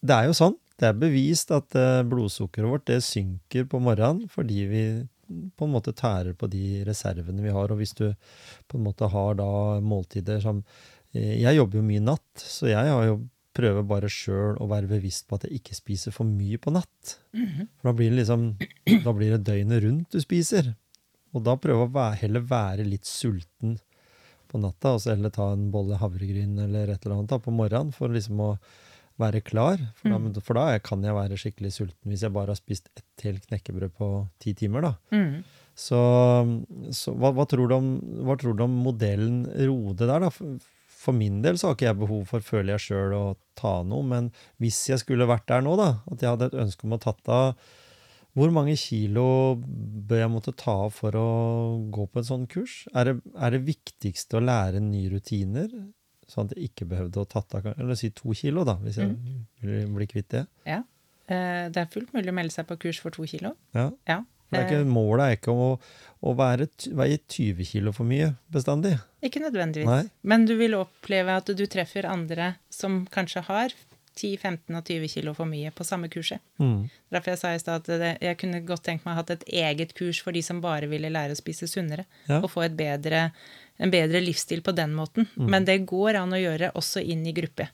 det er jo sånn. Det er bevist at eh, blodsukkeret vårt det synker på morgenen fordi vi på en måte tærer på de reservene vi har. Og hvis du på en måte har da måltider som eh, Jeg jobber jo mye natt, så jeg har jo prøver bare sjøl å være bevisst på at jeg ikke spiser for mye på natt. For da blir det liksom Da blir det døgnet rundt du spiser. Og da prøve å være, heller være litt sulten på natta, og så heller ta en bolle havregryn eller et eller annet da, på morgenen for liksom å være klar. For da, for da kan jeg være skikkelig sulten hvis jeg bare har spist ett helt knekkebrød på ti timer. da. Mm. Så, så hva, hva, tror du om, hva tror du om modellen Rode der, da? For, for min del så har ikke jeg behov for, føler jeg sjøl, å ta noe. Men hvis jeg skulle vært der nå, da, at jeg hadde et ønske om å tatt av Hvor mange kilo bør jeg måtte ta av for å gå på en sånn kurs? Er det, er det viktigste å lære nye rutiner? Sånn at jeg ikke behøvde å tatt av Eller si to kilo, da, hvis jeg vil bli kvitt det. ja. Eh, Det er fullt mulig å melde seg på kurs for to kilo. Ja. Ja. Er ikke, målet er ikke å, å være, veie 20 kilo for mye bestandig. Ikke nødvendigvis. Nei. Men du vil oppleve at du treffer andre som kanskje har 10-15 og 20 kilo for mye på samme kurset. Mm. Derfor jeg sa i stad at det, jeg kunne godt tenkt meg å ha hatt et eget kurs for de som bare ville lære å spise sunnere. Ja. Og få et bedre, en bedre livsstil på den måten. Men det går an å gjøre også inn i gruppe.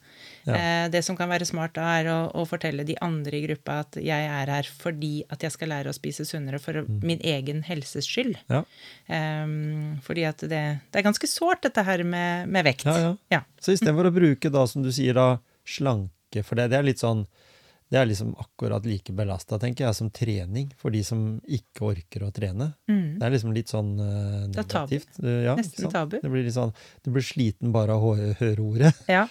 Ja. Eh, det som kan være smart da, er å, å fortelle de andre i gruppa at jeg er her fordi at jeg skal lære å spise sunnere for min egen helses skyld. Ja. Um, fordi at det, det er ganske sårt, dette her med, med vekt. Ja, ja. Ja. Så istedenfor å bruke da, som du sier, da, slanke, for det, det er litt sånn det er liksom akkurat like belasta, tenker jeg, som trening for de som ikke orker å trene. Mm. Det er liksom litt sånn uh, Det er tabu. negativt. Uh, ja, Nesten tabu. Det blir litt sånn, du blir sliten bare av å høre ordet. Ja.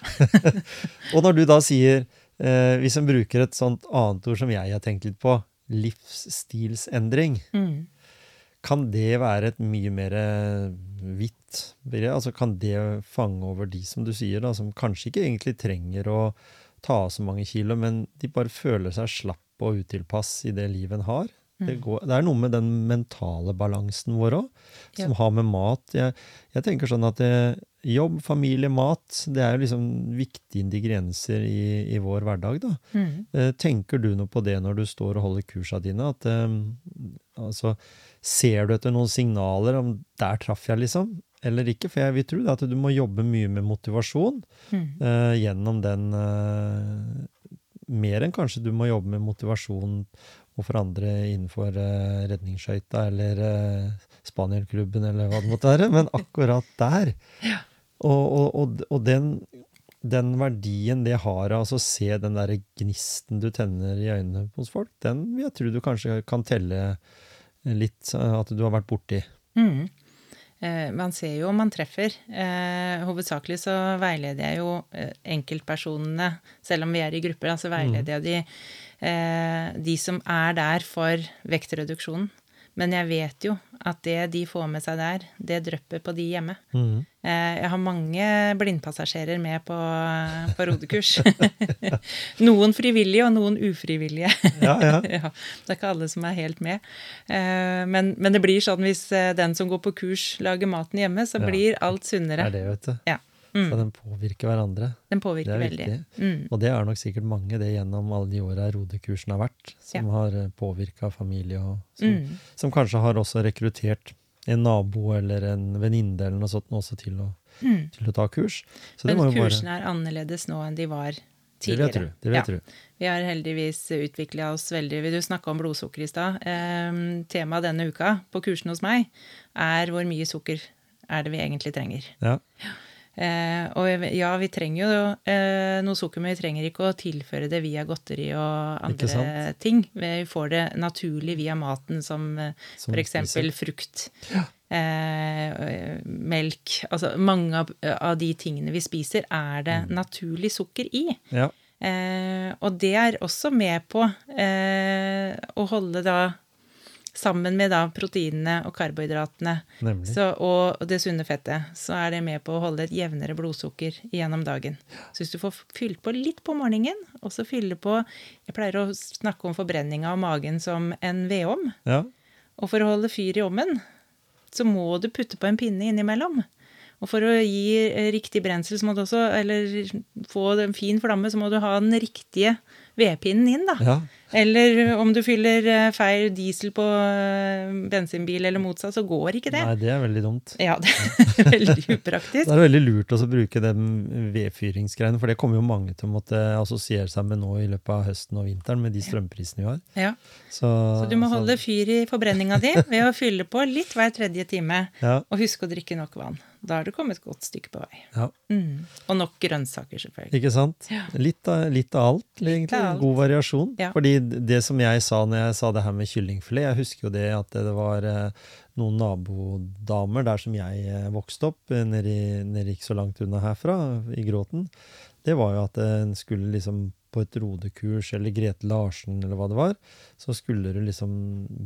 Og når du da sier, uh, hvis en bruker et sånt annet ord som jeg har tenkt litt på, livsstilsendring, Mm. kan det være et mye mer hvitt begrep? Altså kan det fange over de som du sier, da, som kanskje ikke egentlig trenger å ta av så mange kilo, men de bare føler seg slapp og utilpass i det livet en har? Det, går, det er noe med den mentale balansen vår òg, som Ja. har med mat Jeg, jeg tenker sånn at det, jobb, familie, mat, det er jo liksom viktige ingredienser i, i vår hverdag, da. Mm. Eh, Tenker du noe på det når du står og holder kursa dine? At, eh, altså, ser du etter noen signaler om 'der traff jeg', liksom? Eller ikke? For jeg vil tro at du må jobbe mye med motivasjon Mm. uh, gjennom den uh, Mer enn kanskje du må jobbe med motivasjon overfor andre innenfor uh, redningsskøyta eller uh, Spanielklubben eller hva det måtte være, men akkurat der. Og, og, og, og den, den verdien det har av altså, å se den der gnisten du tenner i øynene hos folk, den vil jeg tro du kanskje kan telle litt at du har vært borti. Mm. Eh, Man ser jo om man treffer. Eh, hovedsakelig så veileder jeg jo eh, enkeltpersonene, selv om vi er i grupper, så veileder jeg de, de som er der for vektreduksjonen. Men jeg vet jo at det de får med seg der, det drypper på de hjemme. Mhm. Eh, Jeg har mange blindpassasjerer med på, på rodekurs. noen frivillige og noen ufrivillige. Ja, ja. ja, det er ikke alle som er helt med. Eh, Men, men det blir sånn hvis eh, den som går på kurs, lager maten hjemme, så blir alt sunnere. Det er det, vet du. Ja. Mm. Så den påvirker hverandre. Den Det påvirker er veldig. viktig. Mm. Og det er nok sikkert mange det gjennom alle de åra rodekursen har vært, som har påvirka familie, og som, Mm. som kanskje har også rekruttert en nabo eller en venninne eller noe sånt også til å, Mm. til å ta kurs. Så det Men jo bare er annerledes nå enn de var Det vil jeg tidligere. tro. Det vil jeg Ja. tro. Vi har heldigvis utvikla oss veldig. Vil du snakke om blodsukker i stad? Eh, Temaet denne uka på kursen hos meg er hvor mye sukker er det vi egentlig trenger. Ja. Eh, og ja, vi trenger jo eh, noe sukker, men vi trenger ikke å tilføre det via godteri og andre ting. Vi får det naturlig via maten, som, Som for frukt. eksempel frukt. Eh, melk. Altså mange av, av de tingene vi spiser, er det Mm. naturlig sukker i. Ja. Eh, og det er også med på eh, å holde da Sammen med da proteinene og karbohydratene så, og det sunne fettet, så er det med på å holde et jevnere blodsukker gjennom dagen. Så hvis du får fylt på litt på morgenen, og så fylle på Jeg pleier å snakke om forbrenning av magen som en vedovn. Ja. Og for å holde fyr i ovnen, så må du putte på en pinne innimellom. Og for å gi eh, riktig brensel, så må du også, eller få en fin flamme, så må du ha den riktige vedpinnen inn, da. ja. Eller om du fyller eh, feil diesel på eh, bensinbil eller motsatt, så går ikke det. Nei, det er veldig dumt. Ja, det er veldig upraktisk. Det er veldig lurt å bruke den vedfyringsgreiene, for det kommer jo mange til å måtte assosiere seg med nå i løpet av høsten og vinteren, med de strømprisene vi har. Ja. Så, Så du må holde fyr i forbrenninga di ved å fylle på litt hver tredje time. Ja. Og huske å drikke nok vann. Da har du kommet et godt stykke på vei. ja. Mm. Og nok grønnsaker, selvfølgelig. Ikke sant? Ja. Litt, av, litt av alt, egentlig. av alt. God variasjon. Ja. Fordi det som jeg sa når jeg sa det her med kyllingfilet, jeg husker jo det at det var eh, noen nabodamer der som jeg eh, vokste opp, eh, nede nede ikke så langt unna herfra, i Gråten. Det var jo at en skulle liksom på et rodekurs, eller Grete Larsen, eller hva det var, så skulle du liksom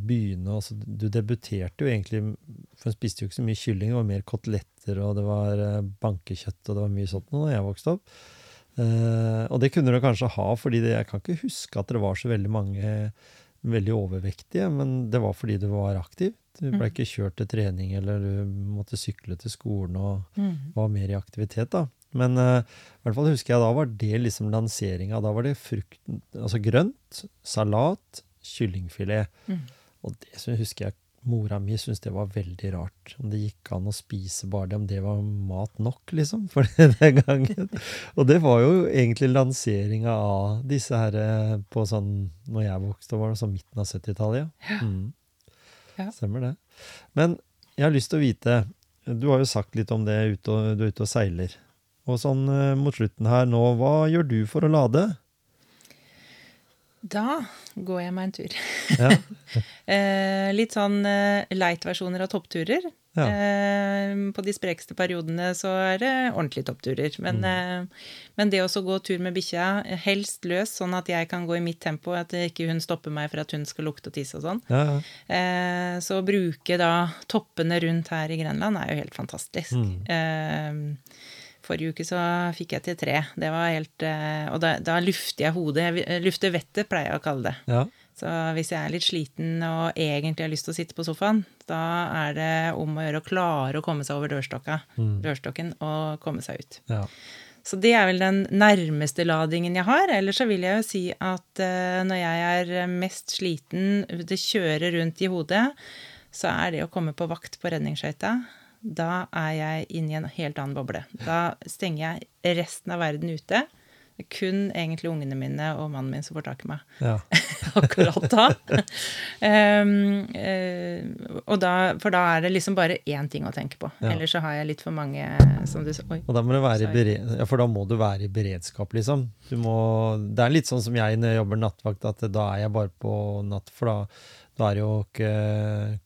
begynne altså, Du debuterte jo egentlig For hun spiste jo ikke så mye kylling, det var mer koteletter, og det var eh, bankekjøtt, og det var mye sånt da jeg vokste opp. Eh, og det kunne du kanskje ha, fordi det, jeg kan ikke huske at det var så veldig mange veldig overvektige, men det var fordi du var aktiv. Du ble Mm. ikke kjørt til trening, eller du måtte sykle til skolen og Mm. var mer i aktivitet, da. Men uh, i hvert fall husker jeg da var det liksom lanseringa. Da var det frukt, altså grønt, salat, kyllingfilet. Mm. Og det som husker jeg mora mi syntes det var veldig rart. Om det gikk an å spise bare det, om det var mat nok, liksom. For den gangen. Og det var jo egentlig lanseringa av disse her eh, på sånn Når jeg vokste var det sånn midten av 70-tallet, ja. Mm. Ja. Stemmer det. Men jeg har lyst til å vite Du har jo sagt litt om det, du er ute og seiler. Og sånn eh, mot slutten her nå, hva gjør du for å lade? Da går jeg meg en tur. Ja. Eh, litt sånn eh, light-versjoner av toppturer. Ja. På de sprekeste periodene så er det ordentlige toppturer. Men, mm. men det å gå tur med bikkja, helst løs, sånn at jeg kan gå i mitt tempo, at ikke hun stopper meg for at hun skal lukte og tisse og sånn. Ja, så å bruke da toppene rundt her i Grenland er jo helt fantastisk. Mm. Eh, forrige uke så fikk jeg til tre. Det var helt eh, Og da, da lufter jeg hodet. Jeg lufter vettet, pleier jeg å kalle det. ja. Så hvis jeg er litt sliten og egentlig har lyst til å sitte på sofaen, da er det om å gjøre å klare å komme seg over dørstokka, Mm. dørstokken og komme seg ut. ja. Så det er vel den nærmeste ladingen jeg har. Ellers så vil jeg jo si at eh, når jeg er mest sliten, det kjører rundt i hodet, så er det å komme på vakt på redningsskøyta. Da er jeg inne i en helt annen boble. Da stenger jeg resten av verden ute. Det er kun egentlig ungene mine og mannen min som får tak i meg ja. akkurat da. um, uh, og da. For da er det liksom bare én ting å tenke på. Ja. Ellers så har jeg litt for mange som du Oi. Og da må du være i ja, for da må du være i beredskap, liksom. Du må, det er litt sånn som jeg når jeg jobber nattvakt, at da er jeg bare på natt, for da Da er det jo ikke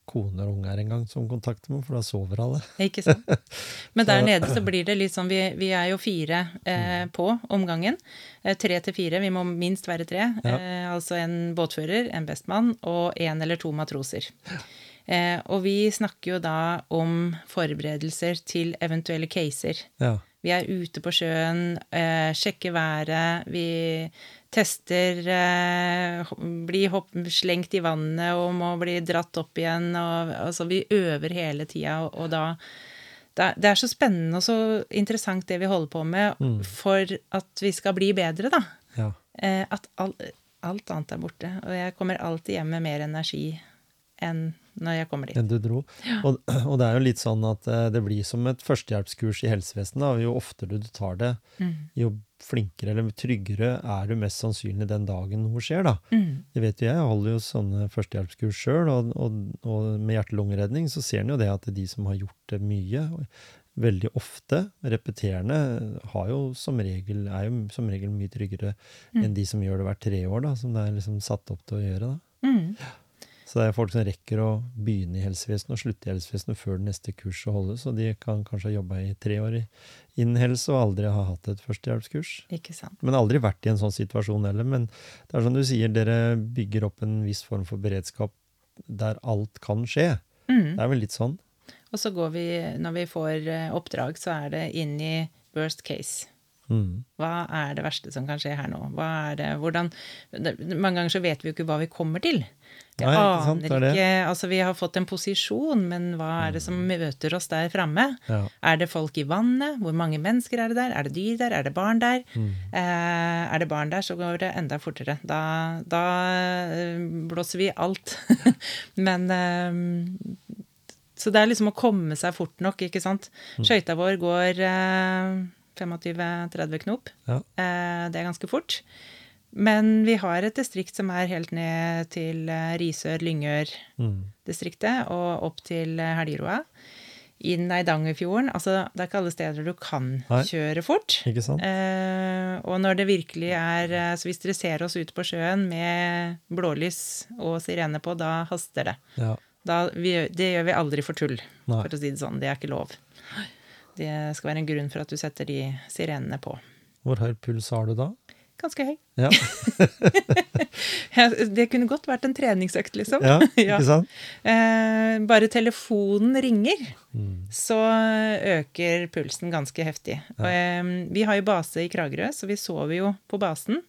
koner og unger engang som kontakter meg, for da sover alle. Ikke sant? Men der nede så blir det litt sånn Vi, vi er jo fire eh, på om gangen. Eh, tre til fire. Vi må minst være tre. Ja. Eh, altså en båtfører, en bestmann og en eller to matroser. Eh, og vi snakker jo da om forberedelser til eventuelle caser. Ja. Vi er ute på sjøen, eh, sjekker været, vi tester eh, Blir hopp, slengt i vannet og må bli dratt opp igjen. Og, altså, vi øver hele tida, og, og da det er, det er så spennende og så interessant det vi holder på med, for at vi skal bli bedre, da. ja. Eh, at all, alt annet er borte. Og jeg kommer alltid hjem med mer energi enn når jeg kommer dit. enn du dro. Og, og det er jo litt sånn at eh, det blir som et førstehjelpskurs i helsevesenet. da. Jo oftere du tar det, Mm. jo flinkere eller tryggere er du mest sannsynlig den dagen noe skjer. da. Mm. Det vet jo jeg, jeg holder jo sånne førstehjelpskurs sjøl, og, og, og med hjerte-lungeredning så ser en jo det at de som har gjort det mye, veldig ofte, repeterende, har jo som regel, er jo som regel mye tryggere enn de som gjør det hvert tre år, da, som det er liksom satt opp til å gjøre. da. Mm. Så det er folk som rekker å begynne i helsevesenet og slutte i helsevesenet før det neste kurset holdes, og de kan kanskje ha jobba i tre år innen helse og aldri ha hatt et førstehjelpskurs. Ikke sant. Men aldri vært i en sånn situasjon heller. Men det er som du sier, dere bygger opp en viss form for beredskap der alt kan skje. Mm. Det er vel litt sånn? Og så går vi, når vi får eh, oppdrag, så er det inn i worst case. Mm. Hva er det verste som kan skje her nå? Hva er det, hvordan, det, mange ganger så vet vi jo ikke hva vi kommer til. Vi Nei, aner sant, ikke Altså, vi har fått en posisjon, men hva er det som møter oss der framme? Ja. Er det folk i vannet? Hvor mange mennesker er det der? Er det dyr der? Er det barn der? Mm. Eh, er det barn der, så går det enda fortere. Da, da eh, blåser vi alt. men eh, Så det er liksom å komme seg fort nok, ikke sant. Mm. Skøyta vår går eh, 25-30 knop. Ja. Eh, det er ganske fort. Men vi har et distrikt som er helt ned til eh, Risør-Lyngør-distriktet Mm. og opp til eh, Helgeroa. Inn Eidangerfjorden. Altså, det er ikke alle steder du kan Nei. kjøre fort. Ikke sant? Eh, og når det virkelig er Så hvis dere ser oss ute på sjøen med blålys og sirene på, da haster det. Ja. Da, vi, det gjør vi aldri for tull, Nei. for å si det sånn. Det er ikke lov. Det skal være en grunn for at du setter de sirenene på. Hvor høy puls har du da? Ganske høy. Ja, Det kunne godt vært en treningsøkt, liksom. ja Ja. ikke sant? ja. bare telefonen ringer, Mm. så øker pulsen ganske heftig. Og, eh, vi har jo base i Kragerø, så vi sover jo på basen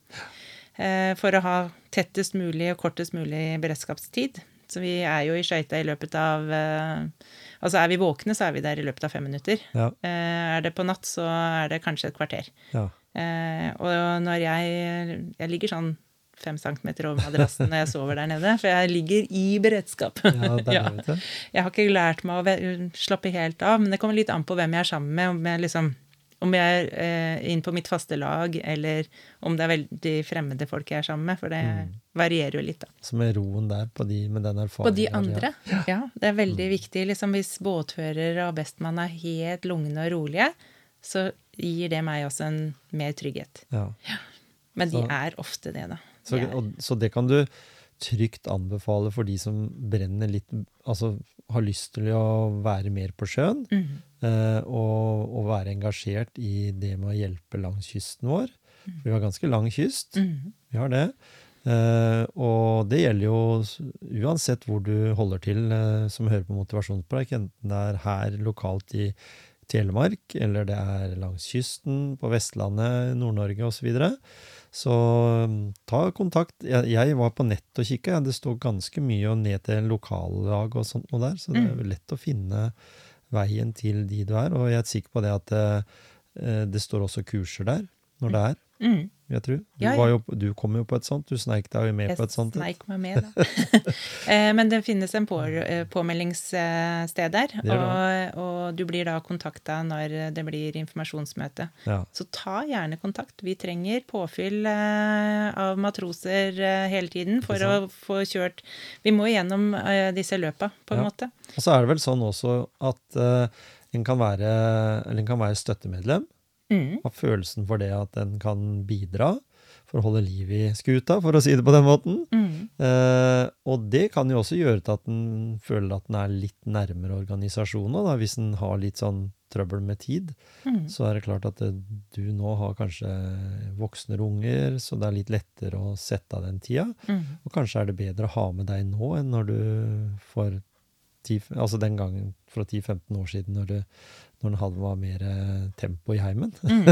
eh, for å ha tettest mulig og kortest mulig beredskapstid. Så vi er jo i skøyta i løpet av eh, Altså er vi våkne, så er vi der i løpet av fem minutter. Ja. Eh, er det på natt, så er det kanskje et kvarter. ja. Eh, og når jeg Jeg ligger sånn fem centimeter over madrassen når jeg sover der nede, for jeg ligger i beredskap. Ja, Ja. Jeg har ikke lært meg å slappe helt av, men det kommer litt an på hvem jeg er sammen med. Om jeg, liksom, om jeg er eh, inn på mitt faste lag, eller om det er veldig fremmede folk jeg er sammen med. For det varierer jo litt, da. Så med roen der på de med den erfaringen På de andre. Ja, det er veldig viktig. Liksom, hvis båtfører og bestmann er helt lugne og rolige, så gir det meg også en mer trygghet. Ja. Men de er ofte det, da. Så, De så, og, så det kan du trygt anbefale for de som brenner litt Altså har lyst til å være mer på sjøen, Mm. eh, og, og være engasjert i det med å hjelpe langs kysten vår. For vi har ganske lang kyst. Mm. Vi har det. Eh, og det gjelder jo uansett hvor du holder til eh, som hører på motivasjonspreik, enten det er her lokalt i Telemark, eller det er langs kysten, på Vestlandet, Nord-Norge osv. Så, videre. Så mm, ta kontakt. Jeg, jeg var på nett og kikka. Det står ganske mye ned til lokallag og sånt noe der, så det er lett å finne veien til de du er. Og jeg er sikker på det at det, det står også kurser der, når det er Mhm. jeg tror. Du, Ja, ja. jo, du kom jo på et sånt, du sneik deg jo med Jeg på et sånt. Jeg sneik meg med, da. Eh, Men det finnes en på, eh, påmeldingssted der, og, og du blir da kontakta når det blir informasjonsmøte. Ja, Så ta gjerne kontakt. Vi trenger påfyll eh, av matroser hele tiden for å få kjørt Vi må gjennom disse løpa, på en måte. Og så er det vel sånn også at en, kan være, eller en kan være støttemedlem, Mm. ha følelsen for det at en kan bidra. For å holde liv i skuta, for å si det på den måten. Mm. Eh, og det kan jo også gjøre til at en føler at en er litt nærmere organisasjonen. Da. Hvis en har litt sånn trøbbel med tid, Mm. så er det klart at du nå har kanskje voksne unger, så det er litt lettere å sette av den tida. Mm. Og kanskje er det bedre å ha med deg nå enn når du får 10, altså den gangen fra 10-15 år siden, når, du, når en hadde var mer eh, tempo i heimen. Mm.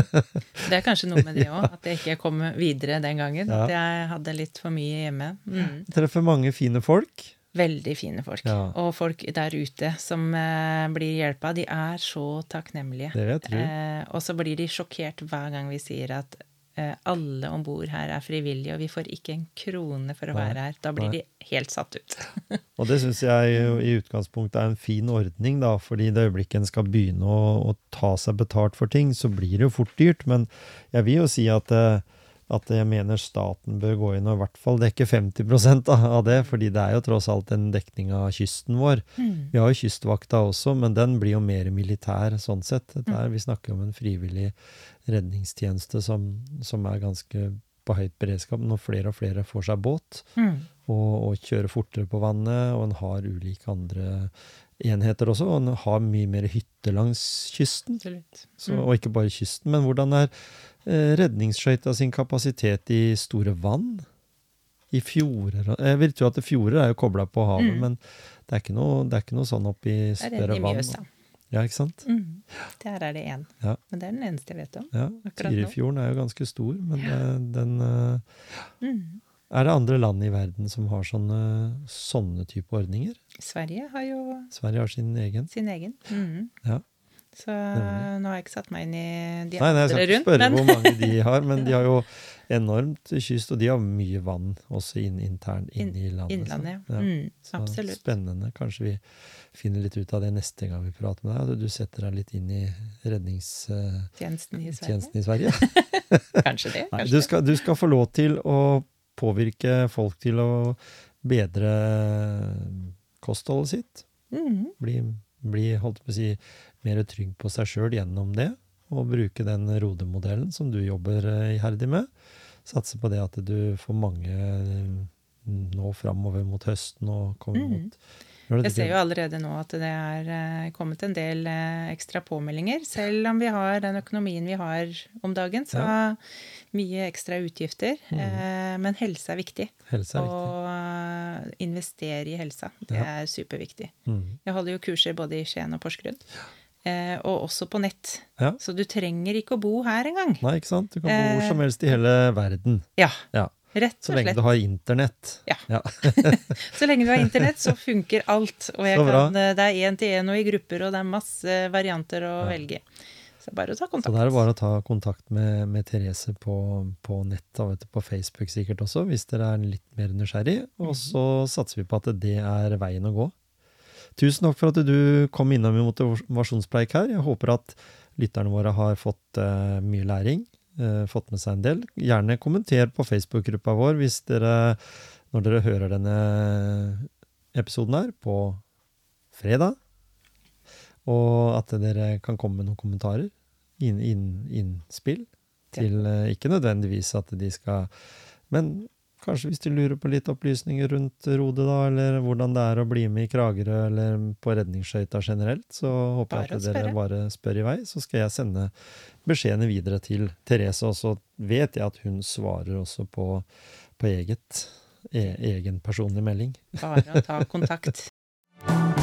Det er kanskje noe med det òg, at jeg ikke kom videre den gangen. Ja. At jeg hadde litt for mye hjemme. Mm. Treffer mange fine folk. Veldig fine folk. Ja. Og folk der ute som eh, blir hjelpa, de er så takknemlige. Det vet jeg. Eh, og så blir de sjokkert hver gang vi sier at alle om bord her er frivillige, og vi får ikke en krone for å Nei, være her. Da blir nei. de helt satt ut. Og det syns jeg i utgangspunktet er en fin ordning, da, fordi i det øyeblikket en skal begynne å, å ta seg betalt for ting, så blir det jo fort dyrt. Men jeg vil jo si at, eh, at jeg mener staten bør gå inn og i hvert fall dekke 50 av det, fordi det er jo tross alt en dekning av kysten vår. Vi har jo Kystvakta også, men den blir jo mer militær sånn sett. Dette er, vi snakker om en frivillig redningstjeneste som, som er ganske på høyt beredskap når flere og flere får seg båt Mm. og, og kjører fortere på vannet, og en har ulike andre enheter også, og en har mye mer hytter langs kysten. Så, og ikke bare kysten, men hvordan er eh, redningsskøyta sin kapasitet i store vann? I fjorder Jeg vil tro at fjorder er jo kobla på havet, Mm. men det er, noe, det er ikke noe sånn oppi Det er større den i. Mjøsa. Ja, ikke sant? Mm. Der er det én. Ja. Men det er den eneste jeg vet om. Ja. Tyrifjorden er jo ganske stor, men ja. den uh, Mm. Er det andre land i verden som har sånne, sånne type ordninger? Sverige har jo Sverige har sin egen. sin egen. Mm. Ja. Så nå har jeg ikke satt meg inn i de Nei, nei, jeg skal ikke rundt, spørre men hvor mange de har, men de har jo enormt kyst, og de har mye vann også inn, internt inne i landet. Innlandet, så- ja. Mm, så absolutt. Spennende. Kanskje vi finner litt ut av det neste gang vi prater med deg. Du setter deg litt inn i redningstjenesten uh, i Sverige. i Sverige. Kanskje det. Kanskje du, skal, du skal få lov til å påvirke folk til å bedre kostholdet sitt. Mm. Bli, bli holdt på å si, mer trygg på seg sjøl gjennom det, og bruke den rodemodellen som du jobber eh, iherdig med. Satse på det at du får mange eh, nå framover mot høsten og kommer mm. mot Jeg ser jo allerede nå at det er eh, kommet en del eh, ekstra påmeldinger. Selv om vi har den økonomien vi har om dagen, så Ja. mye ekstra utgifter. Mhm. Eh, Men helse er viktig. Helse er viktig. Og eh, investere i helsa. Det Ja. er superviktig. Mm. Jeg holder jo kurser både i Skien og Porsgrunn. Eh, og også på nett. Ja. Så du trenger ikke å bo her engang. Nei, ikke sant? Du kan bo hvor som helst i hele verden. Ja, Ja. Rett og slett. Så lenge du har internett. Ja. Ja. Så lenge du har internett, så funker alt. Og kan, eh, det er én til én og i grupper, og det er masse varianter å Ja. velge. Så det er bare å ta kontakt. Så det er bare å ta kontakt med, med Therese på, på nett, og på Facebook sikkert også, hvis dere er litt mer nysgjerrig. Mhm. Og så satser vi på at det er veien å gå. Tusen takk for at du kom innom i motivasjonspreik her. Jeg håper at lytterne våre har fått uh, mye læring, eh, fått med seg en del. Gjerne kommenter på Facebook-gruppa vår hvis dere, når dere hører denne episoden her, på fredag. Og at dere kan komme med noen kommentarer, inn, inn, innspill, til eh, ikke nødvendigvis at de skal Men kanskje hvis de lurer på litt opplysninger rundt Rode, da, eller hvordan det er å bli med i Kragerø, eller på redningsskøyta generelt, så håper Bare jeg at dere bare spør i vei. Så skal jeg sende beskjedene videre til Therese, og så vet jeg at hun svarer også på, på eget, e, egen personlig melding. Bare å ta kontakt.